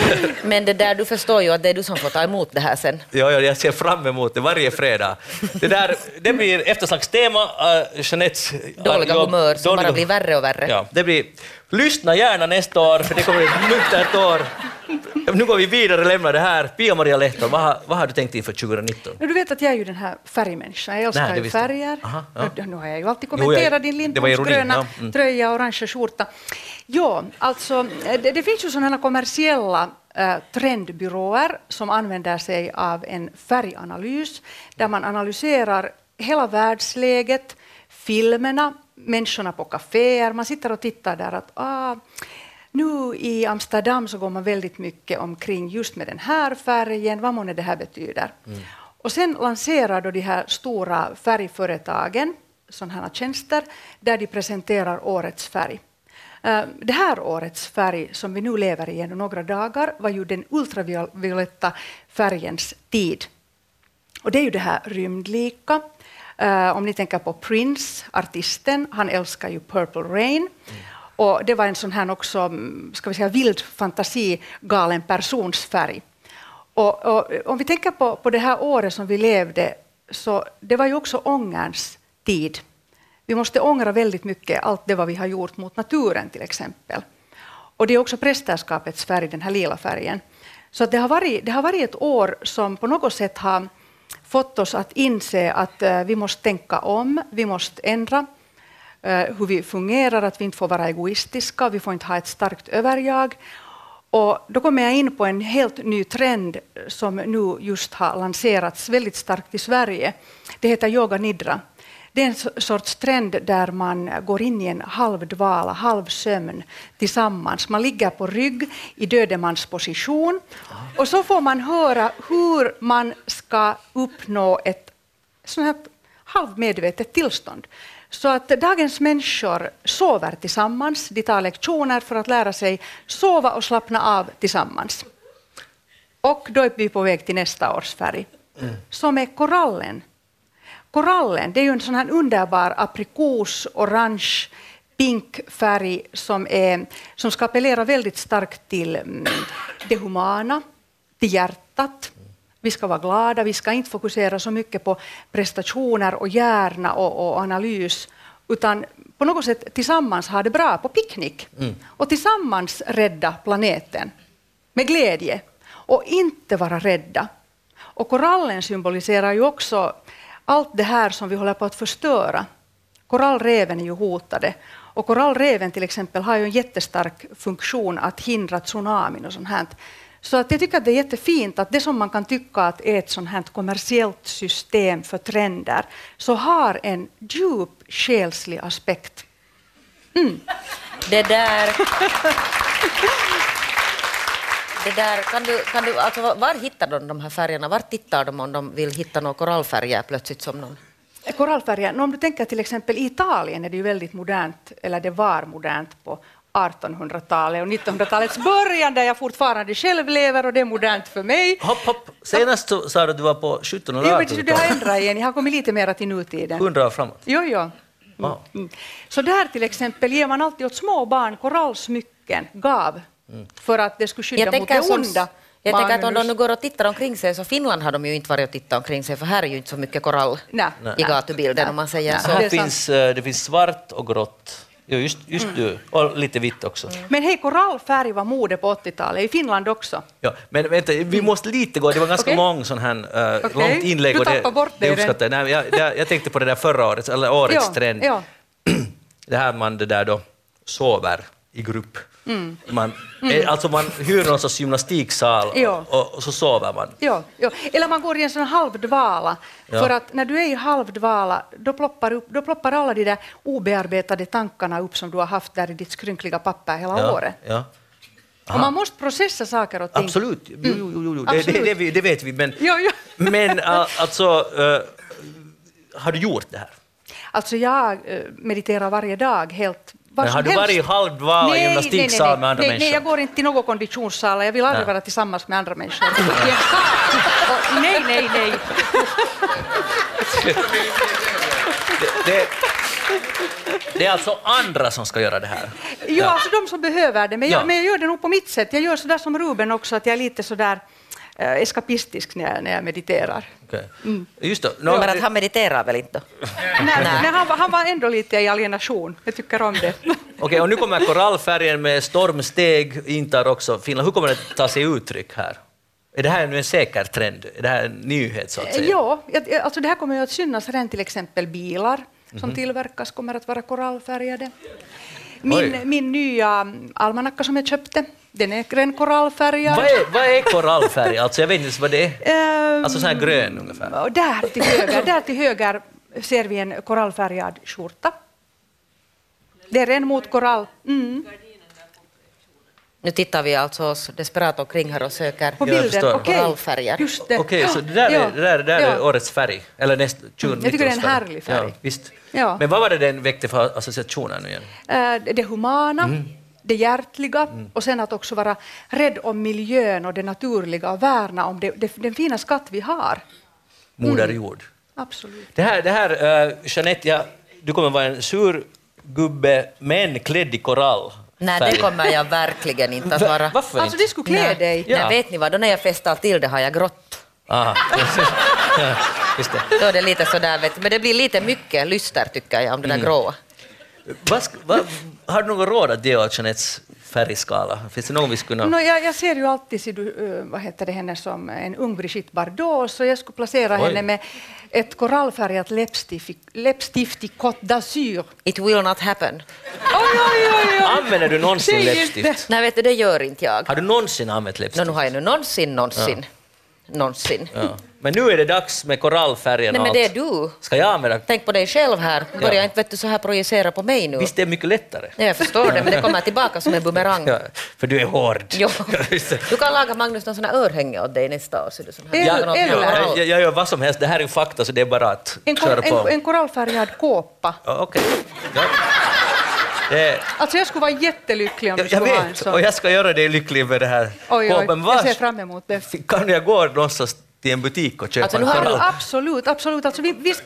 men det där, du förstår ju att det är du som får ta emot det här sen. Ja, ja, jag ser fram emot det varje fredag. Det, där, det blir efterslagstema, uh, Jeanettes Dåliga jobb- humör som dåliga- bara blir värre och värre. Ja, det blir, lyssna gärna nästa år, för det kommer ett muntert år. Nu går vi vidare och lämnar det här. Pia-Maria Lehtonen, vad, har- vad har du tänkt inför 2019? Men Du vet att jag är ju den här färgmänniskan, jag älskar Nej, ju färger. Aha, ja. Nu har jag ju alltid kommenterat din det var ironi, Lindholms gröna ja, mm. tröja och orangea skjorta. Ja, alltså det, det finns ju sådana kommersiella eh, trendbyråer som använder sig av en färganalys där man analyserar hela världsläget, filmerna, människorna på kaféer. Man sitter och tittar där att ah, nu i Amsterdam så går man väldigt mycket omkring just med den här färgen, vad månne det här betyder. Och sen lanserar då de här stora färgföretagen sådana tjänster där de presenterar årets färg. Eh, Det här årets färg som vi nu lever i några dagar var ju den ultravioletta färgens tid. Och det är ju det här rymdlika. Eh, om ni tänker på Prince, artisten, han älskar ju Purple Rain. Och det var en sån här också, mm, ska vi säga, vild fantasi, galen persons färg. Och, och, eh, om vi tänker på, på det här året som vi levde, så det var ju också ångerns tid. Vi måste ångra väldigt mycket, allt det vad vi har gjort mot naturen till exempel. Och det är också prästerskapets färg, den här lila färgen. Så att det, har varit, det har varit ett år som på något sätt har fått oss att inse att eh, vi måste tänka om, vi måste ändra eh, hur vi fungerar, att vi inte får vara egoistiska, vi får inte ha ett starkt överjag. Och då kommer jag in på en helt ny trend som nu just har lanserats väldigt starkt i Sverige. Det heter yoga nidra. Det är en so- sorts trend där man går in i en halvdvala, halvsömn tillsammans. Man ligger på rygg i dödemansposition och så får man höra hur man ska uppnå ett sånt här halvmedvetet tillstånd. Så att dagens människor sover tillsammans, de tar lektioner för att lära sig sova och slappna av tillsammans. Och då är vi på väg till nästa års färg, som är korallen. Korallen, det är ju en sån här underbar aprikos, orange, pink färg som, är, som ska appellera väldigt starkt till mm, det humana, till hjärtat. Vi ska vara glada, vi ska inte fokusera så mycket på prestationer och hjärna och, och analys, utan på något sätt tillsammans ha det bra på picknick och tillsammans rädda planeten med glädje och inte vara rädda. Och korallen symboliserar ju också allt det här som vi håller på att förstöra. Korallreven är ju hotade. Och korallreven till exempel har ju en jättestark funktion att hindra tsunamin och sånt här. Så att jag tycker att det är jättefint att det som man kan tycka att är ett sånt här kommersiellt system för trender, så har en djup själslig aspekt. Det där... Det där, kan du, kan du, alltså, var hittar de de här färgerna? Var tittar de om de vill hitta några korallfärger plötsligt som någon? Korallfärger, nå, om du tänker till exempel i Italien är det ju väldigt modernt, eller det var modernt på 1800-talet och 1900-talets början där jag fortfarande själv lever och det är modernt för mig. Hopp, hopp. Senast så sa du att du var på 1700 Jo, men det har ändrat igen, jag har kommit lite mer till nutiden. 100 år framåt. Jo, jo. Wow. Mm. Så där till exempel ger man alltid åt små barn korallsmycken, gav, för att det skulle skydda Jag mot tänker, det onda. jag tänker att om de nu går och tittar omkring sig, så Finland har de ju inte varit och tittat omkring sig, för här är ju inte så mycket korall Nej. i gatubilden om man säger Nej. så. Det finns, eh, det finns svart och grått. Jo, just, just du. Och lite vitt också. Men hej, korallfärg var mode på 80-talet, i Finland också. Ja, men vänta, vi måste lite gå. Det var ganska Okej. lång sån här, uh, Okej. långt inlägg. Du och det, tappar bort det jag. Nej, jag, jag. Jag tänkte på det där förra året, eller årets Ja, trend. ja. Det här man det där då sover i grupp. Man, eh, Alltså man hyr någon sorts gymnastiksal Ja. och, och så sover man. Ja, ja. Eller man går i en sån halvdvala. Ja. För att när du är i halvdvala, då ploppar, upp, då ploppar alla de där obearbetade tankarna upp som du har haft där i ditt skrynkliga papper hela Ja, året. ja. Och man måste processa saker och ting. Absolut, jo, jo, jo, jo. Det, det, Absolut. det, vi- det vet vi. Men, Jo, jo. men uh, alltså, uh, har du gjort det här? Alltså jag eh, mediterar varje dag helt Men har du helst. varit i halvdvala Nej, gymnastiksal nej, nej, med andra nej, människor? Nej, jag går inte till någon konditionssal. Jag vill aldrig Nej. vara tillsammans med andra människor. Och nej, nej, nej. Det, det, det är alltså andra som ska göra det här? Jo, alltså de som behöver det. Men jag, Ja. men jag gör det nog på mitt sätt. Jag gör sådär som Ruben också, att jag är lite sådär eskapistisk när jag, när jag mediterar. Okej. Mm. Just det. No, Men att han mediterar väl inte? Nej, nej, han, var- han var ändå lite i alienation. Jag tycker om det. Okej, och nu kommer korallfärgen med stormsteg, intar också Finland. Hur kommer det att ta sig uttryck här? Är det här nu en säker trend? Är det här en nyhet så att säga? Ja, alltså det här kommer ju att synas redan till exempel bilar som tillverkas kommer att vara korallfärgade. Oj. Min, min nya almanacka som jag köpte, den är redan korallfärgad. Vad är, vad är korallfärg? Alltså jag vet inte ens vad det är. Ehm, Alltså sån här grön ungefär. där till höger, där till höger ser vi en korallfärgad skjorta. Det är ren mot korall. Mm. Nu tittar vi alltså oss desperat omkring här och söker På bilden, korallfärger. Just det. Okej, så det där, Ja, är, det där, det där ja. är årets färg? Eller näst, 2019 jag tycker det är en härlig färg. Ja, visst. Ja. Men vad var det den väckte för associationer nu igen? Eh, det humana, Mm. Det hjärtliga och sen att också vara rädd om miljön och det naturliga och värna om det, det, den fina skatt vi har. Moder Mm. jord. Absolut. Det här, det här uh, Jeanette, ja, du kommer vara en sur gubbe, men klädd i korall. Nej, det kommer jag verkligen inte att Va- vara. Varför Alltså det skulle klä Nej. dig. Ja. Nej, vet ni vad, då när jag festar till det har jag grått. Aha. Ja, Just det. Då är det lite sådär, vet du. men det blir lite mycket lyster tycker jag om det där Mm. gråa. Vad, vad, har du något råd att ge åt Jeanettes färgskala? Finns det någon vi skulle kunna... Nå, jag, jag ser ju alltid ser du, eh, vad heter det, henne som en ung Brigitte Bardot, så jag skulle placera Oj. henne med ett korallfärgat läppstift, i- läppstift i Côte d'Azur. It will not happen. Oj, oj, oj, oj. Använder du någonsin läppstift? Nej, vet du, det gör inte jag. Har du någonsin använt läppstift? nu har jag nu någonsin, någonsin, någonsin. Ja. Men nu är det dags med korallfärgen Nej, och men det är du. Ska jag använda? Tänk på dig själv här. Börja Ja. inte vet du, så här projicera på mig nu. Visst det är mycket lättare? Nej, jag förstår det, men det kommer tillbaka som en bumerang. Ja, för du är hård. Jo. Du kan laga Magnus någon sån här örhänge åt dig nästa år. Så du sån här. Eller- Någon eller- korall. Jag, jag, jag gör vad som helst, det här är ju fakta så det är bara att En, köra på. en, en korallfärgad kåpa. Ja, Okej. Ja. Det, Alltså jag skulle vara jättelycklig om jag, du jag skulle ha en vet, sån. och jag ska göra dig lycklig med det här Oj, oj, Men jag ser var fram emot det. kan jag gå någonstans till en butik och köpa Alltså, en har? Absolut, absolut. Alltså vi, vi, ska,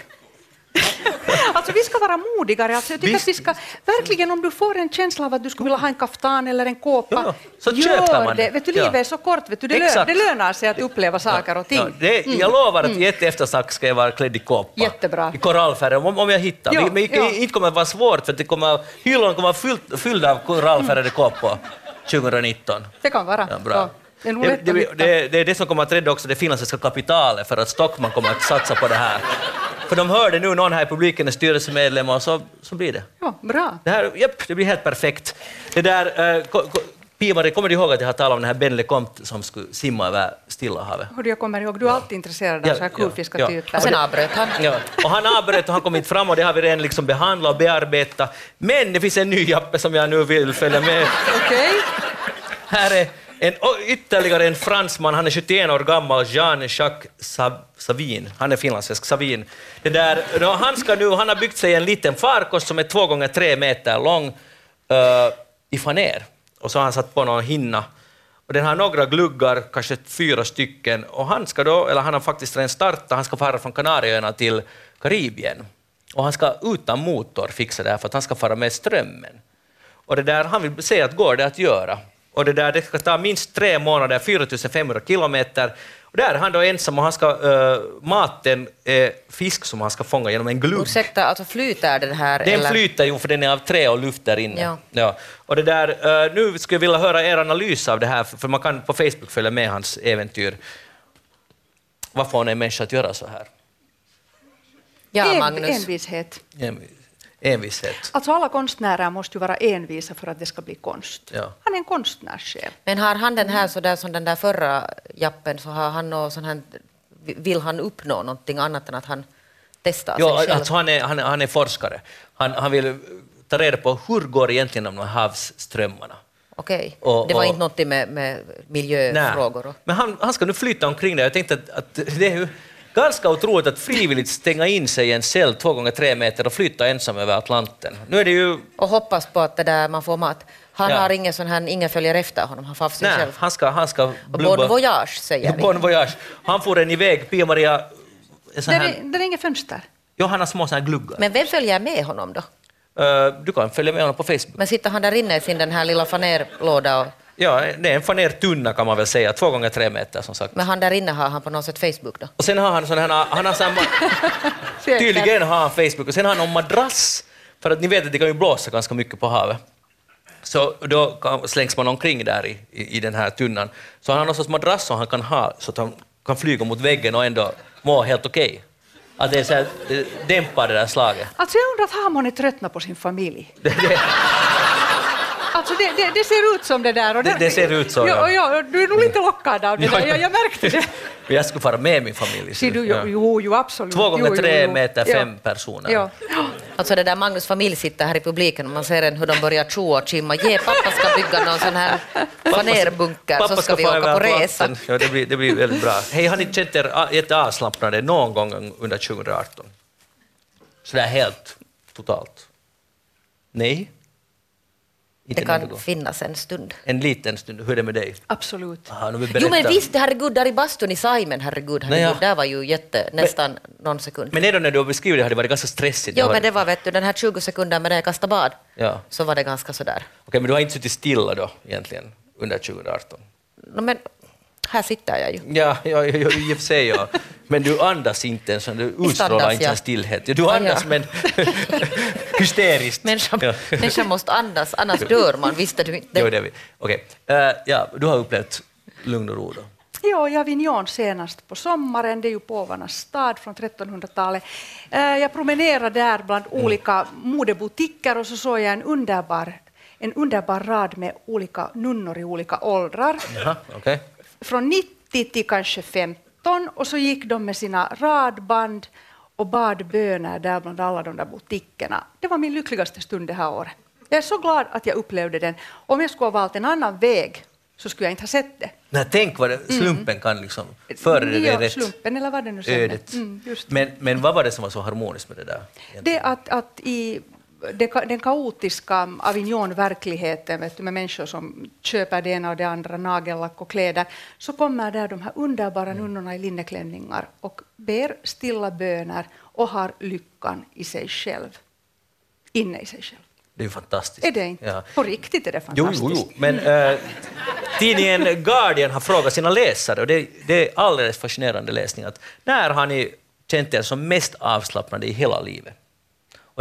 alltså vi ska vara modigare. Alltså jag tycker Visst. att vi ska, verkligen om du får en känsla av att du skulle vilja ha en kaftan eller en kåpa, Ja, så gör man det. det. Vet du, Ja. livet är så kort, vet du, det, lö, Exakt. det lönar sig att uppleva saker och ting. Ja, det, Jag lovar att i ett eftersnack ska jag vara klädd i kåpa. Jättebra. I korallfärg, om, om jag hittar. Ja, men, ja. Inte kommer det vara svårt för att det kommer, hyllorna kommer vara fylld, av korallfärgade kåpor 2019. Det kan vara. Ja, bra. Det det, att det, det, det är det som kommer att rädda också det finländska kapitalet för att Stockman kommer att satsa på det här. För de hörde nu någon här i publiken är styrelsemedlem och så, så blir det. Ja, bra. Det här, japp, det blir helt perfekt. Det där, eh, ko, ko, Pia-Marie, kommer du ihåg att jag har talat om den här Ben LeCompte som skulle simma över Stilla havet? Hur jag kommer ihåg, du är alltid intresserad av Ja, så här ja, kulfiska ja. typer. Och sen avbröt han. Ja. Och han avbröt och han kom inte fram och det har vi redan liksom behandlat och bearbetat. Men det finns en ny Jappe som jag nu vill följa med. Okej. Här är en, ytterligare en fransman, han är 71 år gammal, Jean-Jacques Savin. Han är finlandssvensk, Savin. Det där, no, han, ska nu, han har byggt sig en liten farkost som är två gånger tre meter lång uh, i faner. Och så har han satt på någon hinna. Och den har några gluggar, kanske fyra stycken. Och han ska då, eller han har faktiskt redan startat, han ska fara från Kanarieöarna till Karibien. Och han ska utan motor fixa det här för att han ska fara med strömmen. Och det där, han vill se att går det att göra. Och det där det ska ta minst tre månader, 4500 kilometer. Och där är han då ensam och han ska, uh, maten är fisk som han ska fånga genom en glugg. Ursäkta, alltså flyter den här? Den eller? flyter ju för den är av trä och luft där inne. Ja. Och det där, eh, nu skulle jag vilja höra er analys av det här, för man kan på Facebook följa med hans äventyr. Vad får en människa att göra så här? Ja, En, Magnus. envishet. En- Envishet. Alltså alla konstnärer måste ju vara envisa för att det ska bli konst. Ja. Han är en konstnärssjäl. Men har han den här så där som den där förra jappen, så har han någon sån här, vill han uppnå någonting annat än att han testar Ja, sig själv? alltså han, är, han, är, han är forskare. Han, han vill ta reda på hur går egentligen de här havsströmmarna. Okej, Och- det var och- inte någonting med, med miljöfrågor? Och... Men han, han ska nu flytta omkring där. Jag tänkte att, att det är ju ganska otroligt att frivilligt stänga in sig i en cell två gånger tre meter och flytta ensam över Atlanten. Nu är det ju... och hoppas på att det där man får mat. Han Ja. har ingen sån här, ingen följer efter honom, han får sig Nej, själv. han ska, han ska Och bon voyage säger vi. Bon voyage. Han får en iväg, Pia-Maria... sån Där här- är, där är inget fönster. Ja, han har små såna här gluggar. Men vem följer med honom då? Eh, du kan följa med honom på Facebook. Men sitter han där inne i sin den här lilla fanerlåda och Ja, det är en fanertunna kan man väl säga, två gånger tre meter som sagt. men han där inne har han på något sätt Facebook då? Och sen har han sån här, han har samma, tydligen har han Facebook, och sen har han en madrass, för att ni vet att det kan ju blåsa ganska mycket på havet. Så då slängs man omkring där i, i, i den här tunnan. Så han har någon sorts madrass som han kan ha, så att han kan flyga mot väggen och ändå må helt okej. Att det är så här, det dämpar det där slaget. Alltså jag undrar att Hamon är tröttnat på sin familj. Alltså det, det, det ser ut som det där. Och Det- det ser ut så, ja. ja. ja. Du är nog lite lockad av det Ja, där, ja. jag, jag märkte det. jag skulle fara med min familj. så Ser du, det- jo, jo, absolut. Två gånger jo, tre jo. meter, Ja. fem personer. Ja. Alltså det där Magnus familj sitter här i publiken och man ser en hur de börjar tjoa och kimma. Ge pappa ska bygga någon sån här fanerbunker så ska vi åka på resa. Ja, det, blir, det blir väldigt bra. Hej, har ni känt er jätteavslappnade någon gång under 2018? Sådär helt totalt? Nej? Inte Det kan finnas en stund. En liten stund. Hur är det med dig? Absolut. Aha, nu vill Jo men visst, herregud, där i bastun i Saimen, herregud, herregud, där var ju jätte, nästan någon sekund. Men ändå när du har beskrivit det har det varit ganska stressigt. Jo men det var vet du, den här 20 sekunder med det jag kastade bad, Ja. så var det ganska sådär. Okej, men du har inte suttit stilla då egentligen under 2018? No, men här sitter jag ju. Ja, ja, ja, ja i och för sig ja. Men du andas inte ens, du utstrålar andas inte jag. en stillhet. Ja, Du Ja, andas ja. men hysteriskt. Människan, Ja. människan måste andas, annars dör man, visste du inte? Jo, det är vi. Okej. Eh, ja, du har upplevt lugn och ro då? Ja, i Avignon senast på sommaren, det är ju påvarnas stad från 1300-talet. Eh, Jag promenerade där bland Mm. olika modebutiker och så såg jag en underbar, en underbar rad med olika nunnor i olika åldrar. Jaha, okej. Från 90 till kanske 15 och så gick de med sina radband och bad böner där bland alla de där butikerna. Det var min lyckligaste stund det här året. Jag är så glad att jag upplevde den. Om jag skulle ha valt en annan väg så skulle jag inte ha sett det. Nej, tänk vad det, slumpen kan liksom förbereda dig Ja, rätt. slumpen eller vad det nu. Ödet. Mm. Men, men vad var det som var så harmoniskt med det där? egentligen? Det att, att i den kaotiska Avignon-verkligheten med människor som köper det ena och det andra, nagellack och kläder, så kommer där de här underbara nunnorna i linneklänningar och ber stilla böner och har lyckan i sig själv. Inne i sig själv. Det är ju fantastiskt. Är det inte? Ja. På riktigt är det Jo, fantastiskt. jo, jo. Men eh, tidningen Guardian har frågat sina läsare, och det, det är alldeles fascinerande läsning, att när har ni känt er som mest avslappnade i hela livet?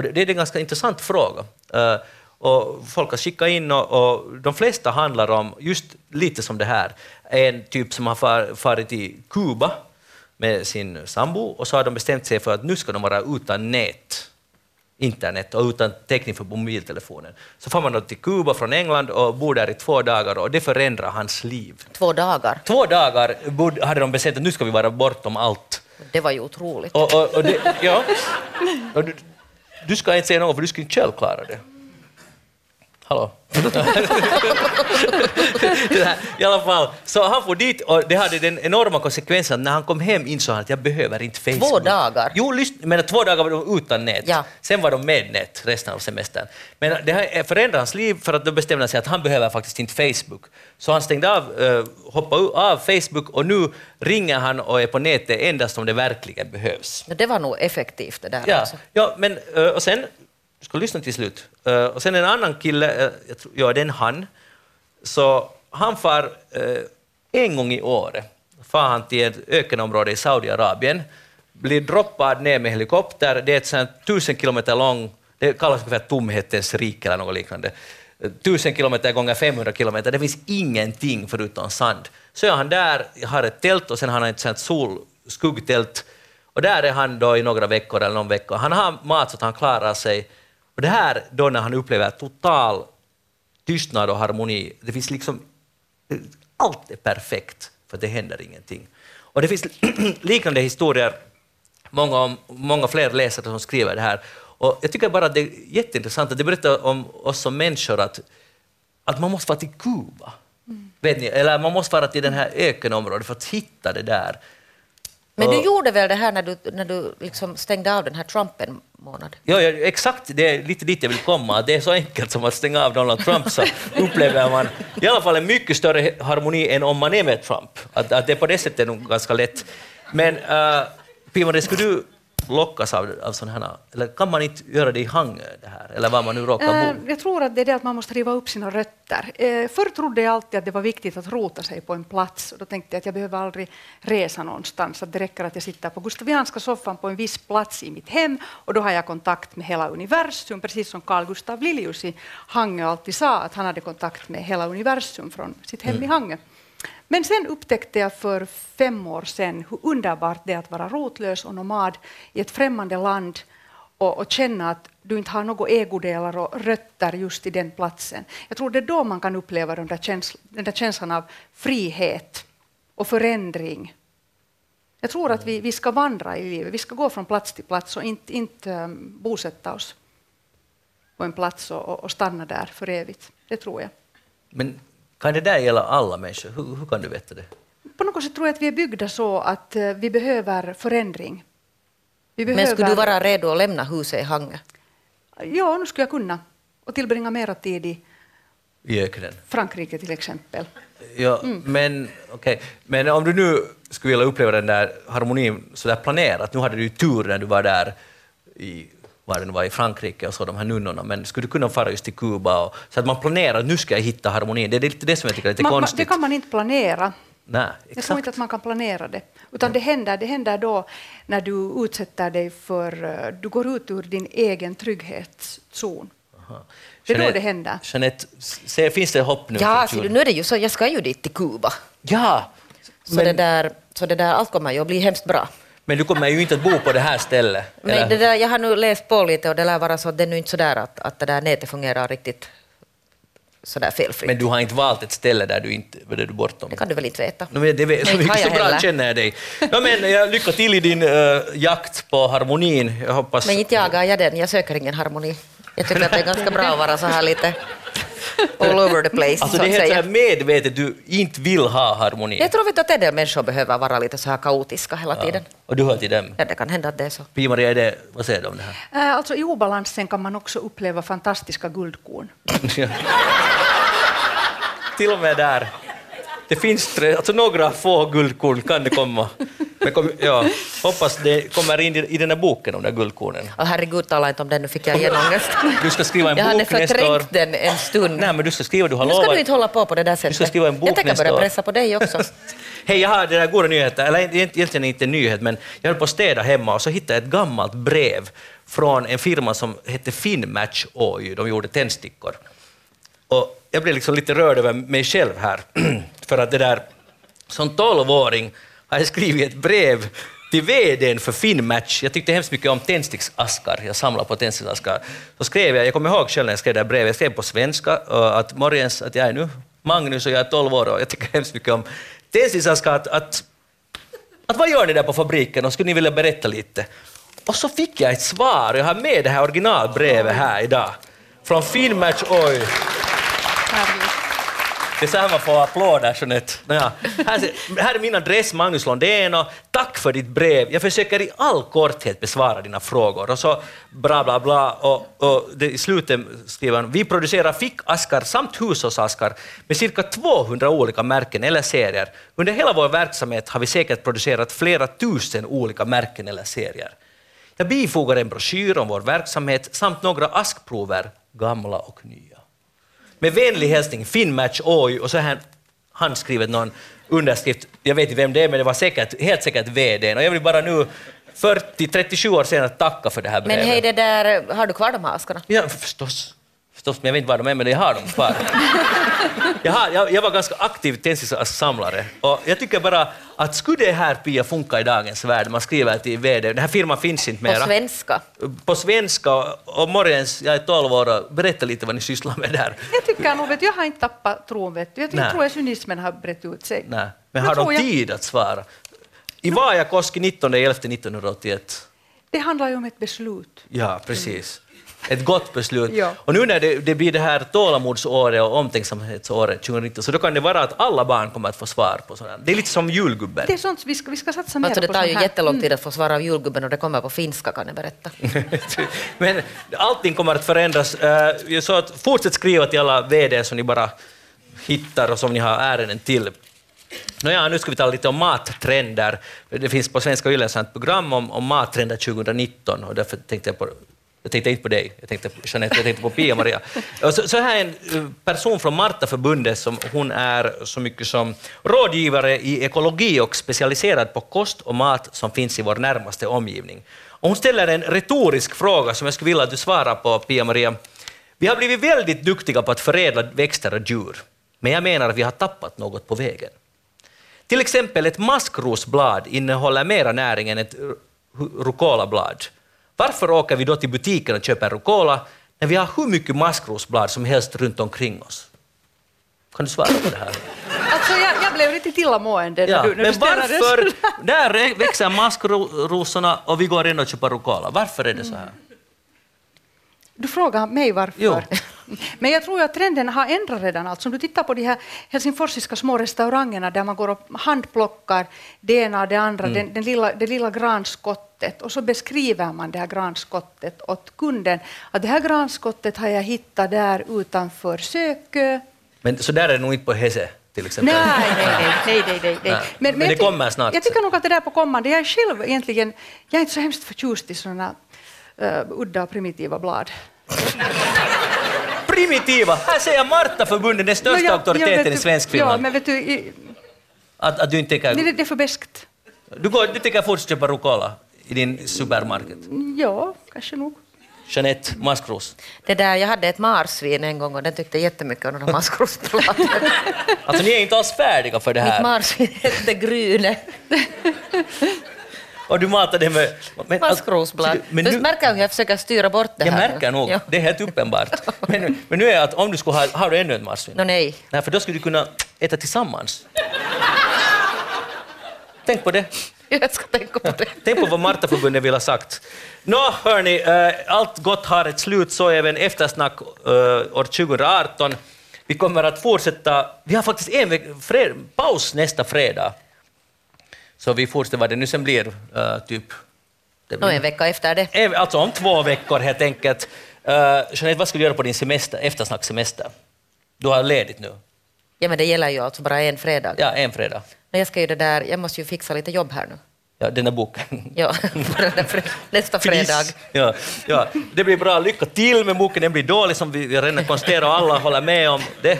Och det, det är en ganska intressant fråga. Eh, och folk har skickat in och, och de flesta handlar om just lite som det här. En typ som har far, farit till Kuba med sin sambo och så har de bestämt sig för att nu ska de vara utan nät internet och utan täckning för mobiltelefonen. Så får man då till Kuba från England och bor där i två dagar och det förändrar hans liv. Två dagar. Två dagar bod- hade de bestämt att nu ska vi vara bortom allt. Det var ju otroligt. Och, och, och det, ja. och du, ska inte säga något för du skulle inte själv klara det. Hallå? här, I alla fall, så han får dit och det hade den enorma konsekvensen att när han kom hem insåg han att jag behöver inte Facebook. Två dagar? Jo, men två dagar var de utan nät. Ja. Sen var de med nät resten av semestern. Men det här förändrade hans liv för att då bestämde han sig att han behöver faktiskt inte Facebook. Så han stängde av, uh, hoppade av Facebook och nu ringer han och är på nätet endast om det verkligen behövs. Det var nog effektivt det där. Ja, Alltså. ja men eh, och sen, du ska lyssna till slut, Uh, och sen en annan kille, eh, jag tror, ja det är en han, så han far uh, en gång i året, far han till ett ökenområde i Saudiarabien, blir droppad ner med helikopter, det är ett sånt tusen kilometer långt, det kallas ungefär tomhetens rike eller något liknande, tusen kilometer gånger 500 kilometer, det finns ingenting förutom sand. Så är han där, har ett tält och sen har han ett sånt solskuggtält. och där är han då i några veckor eller någon vecka. Han har mat så att han klarar sig. Och det här då när han upplever total tystnad och harmoni, det finns liksom, allt är perfekt för det händer ingenting. Och det finns liknande historier, många, många fler läsare som skriver det här. Och jag tycker bara att det är jätteintressant att det berättar om oss som människor att, att man måste vara till Kuba. Vet ni? Eller man måste vara till den här ökenområdet för att hitta det där. Men du gjorde väl det här när du, när du liksom stängde av den här Trump en månad? Ja, ja, exakt, det är lite dit jag vill komma. Det är så enkelt som att stänga av Donald Trump så upplever man i alla fall en mycket större harmoni än om man är med Trump. Att, att det är på det sättet nog ganska lätt. Men uh, Pimari, skulle du lockas av, av sådana här, eller kan man inte göra det i Hangö det här, eller var man nu råkar Eh, bo? Jag tror att det är det att man måste riva upp sina rötter. Eh, Förr trodde jag alltid att det var viktigt att rota sig på en plats. Och då tänkte jag att jag behöver aldrig resa någonstans. Att det räcker att jag sitter på Gustavianska soffan på en viss plats i mitt hem och då har jag kontakt med hela universum. Precis som Carl Gustav Lilius i Hangö alltid sa att han hade kontakt med hela universum från sitt hem i Hangö. Men sen upptäckte jag för fem år sedan hur underbart det är att vara rotlös och nomad i ett främmande land och, och känna att du inte har några ägodelar och rötter just i den platsen. Jag tror det är då man kan uppleva den där, känsl- den där känslan av frihet och förändring. Jag tror att vi, vi ska vandra i livet, vi ska gå från plats till plats och inte, inte um, bosätta oss på en plats och, och, och stanna där för evigt. Det tror jag. Men kan det där gälla alla människor? Hur, hur kan du veta det? På något sätt tror jag att vi är byggda så att eh, vi behöver förändring. Vi Men skulle du vara redo att lämna huset i Hangö? Ja, nu skulle jag kunna. Och tillbringa mera tid i I öknen? Frankrike till exempel. Ja, Mm. men, okej. men om du nu skulle vilja uppleva den där harmonin så där planerat, nu hade du ju tur när du var där i, var det nu var, i Frankrike och så, de här nunnorna, men skulle du kunna fara just till Kuba och, så att man planerar att nu ska jag hitta harmonin? Det är lite det som jag tycker är lite Man, man, konstigt. det kan man inte planera. Nej, Jag tror exakt. inte att man kan planera det. Utan det händer, det händer då när du utsätter dig för... eh, Du går ut ur din egen trygghetszon. Det är då Jeanette- det händer. Jeanette, se, finns det hopp nu? Ja, för nu är det ju så, jag ska ju dit till Kuba. Ja! Så, Men, det där, så det där, allt kommer ju att bli hemskt bra. Men du kommer ju inte att bo på det här stället. Men eller? det där, jag har nu läst på lite och det lär vara så att det är nu inte så där att, att det där nätet fungerar riktigt så där felfritt. men du har inte valt ett ställe där du inte där du är bortom. det kan du väl inte veta? No, men det vet, så, Nej, mycket, så bra heller. känner jag dig. No, men, jag lycka till i din uh, jakt på harmonin. Jag hoppas... Men inte jagar jag den, jag söker ingen harmoni. Jag tycker att det är ganska bra att vara så här lite all over the place, alltså, så det är helt så medvetet du inte vill ha harmoni. Jag tror vet att en del människor behöver vara lite så här kaotiska hela tiden. Och du hör till dem. Ja, det kan hända att det är så. Pia-Maria, är det, vad säger du om det här? Eh, Alltså, I obalansen kan man också uppleva fantastiska guldkorn. till och med där. Det finns tre, alltså några få guldkorn kan det komma. Men kom, ja, hoppas det kommer in i, i den här boken, de där guldkornen. Och herregud, tala inte om den, nu fick jag genångest. Du ska skriva en Jag hade bok nästa år. förträngt den en stund. Nej, men du ska skriva, du har Nu ska lovat. du inte hålla på på det där sättet. ska skriva en bok jag tänker börja pressa på dig också. Hej, jag har den här goda nyheten, eller egent- egentligen inte en nyhet, men jag höll på att städa hemma och så hittade jag ett gammalt brev från en firma som hette Finmatch Oy, de gjorde tändstickor. Och jag blir liksom lite rörd över mig själv här, för att det där, som tolvåring har jag skrivit ett brev till VDn för Finnmatch. Jag tyckte hemskt mycket om tändsticksaskar, jag samlar på tändsticksaskar. Så skrev jag, jag kommer ihåg själv när jag skrev det här brevet, jag skrev på svenska att morgens, att jag är nu Magnus och jag är 12 år och jag tycker hemskt mycket om tändsticksaskar, att, att, att vad gör ni där på fabriken och skulle ni vilja berätta lite? Och så fick jag ett svar, jag har med det här originalbrevet här idag. Från Finnmatch, oj. Härligt. Det är så här man får applåder, Jeanette. Naja. Här, här är min adress, Magnus Londén, och tack för ditt brev. Jag försöker i all korthet besvara dina frågor. Och så bla bla bla. Och, och det, I slutet skriver han, vi producerar fickaskar samt hushållsaskar med cirka 200 olika märken eller serier. Under hela vår verksamhet har vi säkert producerat flera tusen olika märken eller serier. Jag bifogar en broschyr om vår verksamhet samt några askprover, gamla och nya. Med vänlig hälsning Finnmatch Oj och så här handskrivet någon underskrift. Jag vet inte vem det är, men det var säkert, helt säkert VDn. Och jag vill bara nu 40-37 år senare tacka för det här brevet. Men hej, det där, har du kvar de här askarna? Ja, förstås. Förstås. Men jag vet inte var de är, men jag har dem kvar. jag, har, jag, jag var ganska aktiv tändstickssamlare och jag tycker bara att skulle det här Pia funka i dagens värld, man skriver till VD, den här firman finns inte På mera. svenska? På svenska och morgens, jag är 12 år och berätta lite vad ni sysslar med där. Jag tycker nog, vet jag har inte tappat tron. Vet du. Jag Nej. tror att cynismen har brett ut sig. Nej. Men har de jag- tid att svara? I Vaajakoski 19.11.1981. Det handlar ju om ett beslut. Ja, precis. Ett gott beslut. Ja. Och nu när det, det blir det här tålamodsåret och omtänksamhetsåret 2019, så då kan det vara att alla barn kommer att få svar på sådant. Det är lite som julgubben. Det är sånt vi ska, vi ska satsa mer Alltså det på tar ju jättelång tid att få svar av julgubben och det kommer på finska kan jag berätta. Men allting kommer att förändras. Eh, Så att fortsätt skriva till alla VD som ni bara hittar och som ni har ärenden till. Nåja, nu ska vi tala lite om mattrender. Det finns på Svenska Yle ett program om, om mattrender 2019 och därför tänkte jag på jag tänkte inte på dig, jag tänkte på Jeanette, jag tänkte på Pia-Maria. Så, så här är en person från Martaförbundet som hon är så mycket som rådgivare i ekologi och specialiserad på kost och mat som finns i vår närmaste omgivning. Och hon ställer en retorisk fråga som jag skulle vilja att du svarar på, Pia-Maria. Vi har blivit väldigt duktiga på att förädla växter och djur, men jag menar att vi har tappat något på vägen. Till exempel ett maskrosblad innehåller mera näring än ett ru- rucolablad. Varför åker vi då till butiken och köper rucola när vi har hur mycket maskrosblad som helst runt omkring oss? Kan du svara på det här? Alltså jag, jag blev lite illamående när Ja, du, när men du varför? Där växer maskrosorna och vi går in och köper rucola. Varför är det så här? Du frågar mig varför. Jo. Men jag tror att trenden har ändrat redan. Alltså, om du tittar på de här helsingforsiska små restaurangerna där man går och handplockar det ena och det andra, Mm. den, den lilla, det lilla granskottet, och så beskriver man det här granskottet åt kunden. Att det här granskottet har jag hittat där utanför Sökö. Men så där är det nog inte på Hese, till exempel. Nej, nej, nej. nej, nej. Nej. Men det kommer snart. Jag tycker nog att det där är på kommande. Jag är själv egentligen, jag är inte så hemskt förtjust i sådana uh, udda och primitiva blad. Primitiva! Här säger Martaförbundet, den största No, jag- jag auktoriteten vet i svensk Ja, Finland. men vet du, i, Att, att du inte tänker... nej, det, det är för beskt. Du, går, du tänker fortsätta köpa rucola i din supermarket? Ja, kanske nog. Jeanette Maskros. Det där, jag hade ett marsvin en gång och den tyckte jättemycket om de här maskrosbladen. Alltså ni är inte alls färdiga för det Mitt här. marsvin hette Gryne. Och du matar det med... Men, Maskrosblad. Men du nu, märker hur jag försöker styra bort det jag här. märker nog, Ja. det är helt uppenbart. Men, men nu är det att om du skulle ha... Har du ännu ett marsvin? Nå, nej. Nej, för då skulle du kunna äta tillsammans. Tänk på det. Jag ska tänka på det. Tänk på vad Martaförbundet vill ha sagt. Nå, hörni, eh, allt gott har ett slut, så även eftersnack eh, år 2018. Vi kommer att fortsätta. Vi har faktiskt en paus nästa fredag. Så vi fortsätter vad det nu sen blir, eh, typ... Det Nå, en vecka efter det. Alltså om två veckor helt enkelt. Uh, Jeanette, vad ska du göra på din semester, eftersnackssemester? Du har ledigt nu. Ja, men det gäller ju alltså bara en fredag. Ja, en fredag. Men jag ska ju det där, jag måste ju fixa lite jobb här nu. Ja, den där boken. Ja, nästa fredag. Ja, ja. Det blir bra. Lycka till med boken. Den blir dålig som vi vi redan konstaterat och alla håller med om det.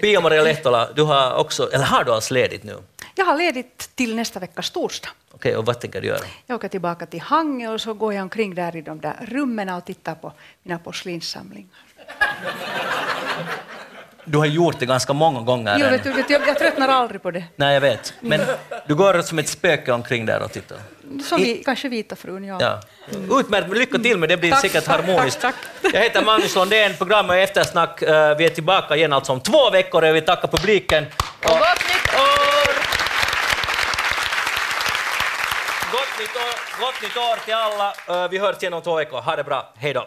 Pia-Maria Lehtola, du har också, eller har du alls ledigt nu? Jag har ledigt till nästa veckas torsdag. Okej, och vad tänker du göra? Jag åker tillbaka till Hangö och så går jag omkring där i de där rummen och tittar på mina porslinssamlingar. du har gjort det ganska många gånger. Jo, vet du, vet du, jag, jag tröttnar aldrig på det. Nej, jag vet. Men du går som ett spöke omkring där och tittar. Som vi, kanske Vita frun, ja. Ja. Utmärkt, lycka till med det, blir Tack, säkert tack, harmoniskt. tack, Jag heter Magnus Lundén, programmet Eftersnack. Eh, Vi är tillbaka igen alltså om två veckor och jag vill tacka publiken. Och gott nytt år! Gott nytt år, till alla. Vi hörs igen om två veckor. Ha det bra. Hej då.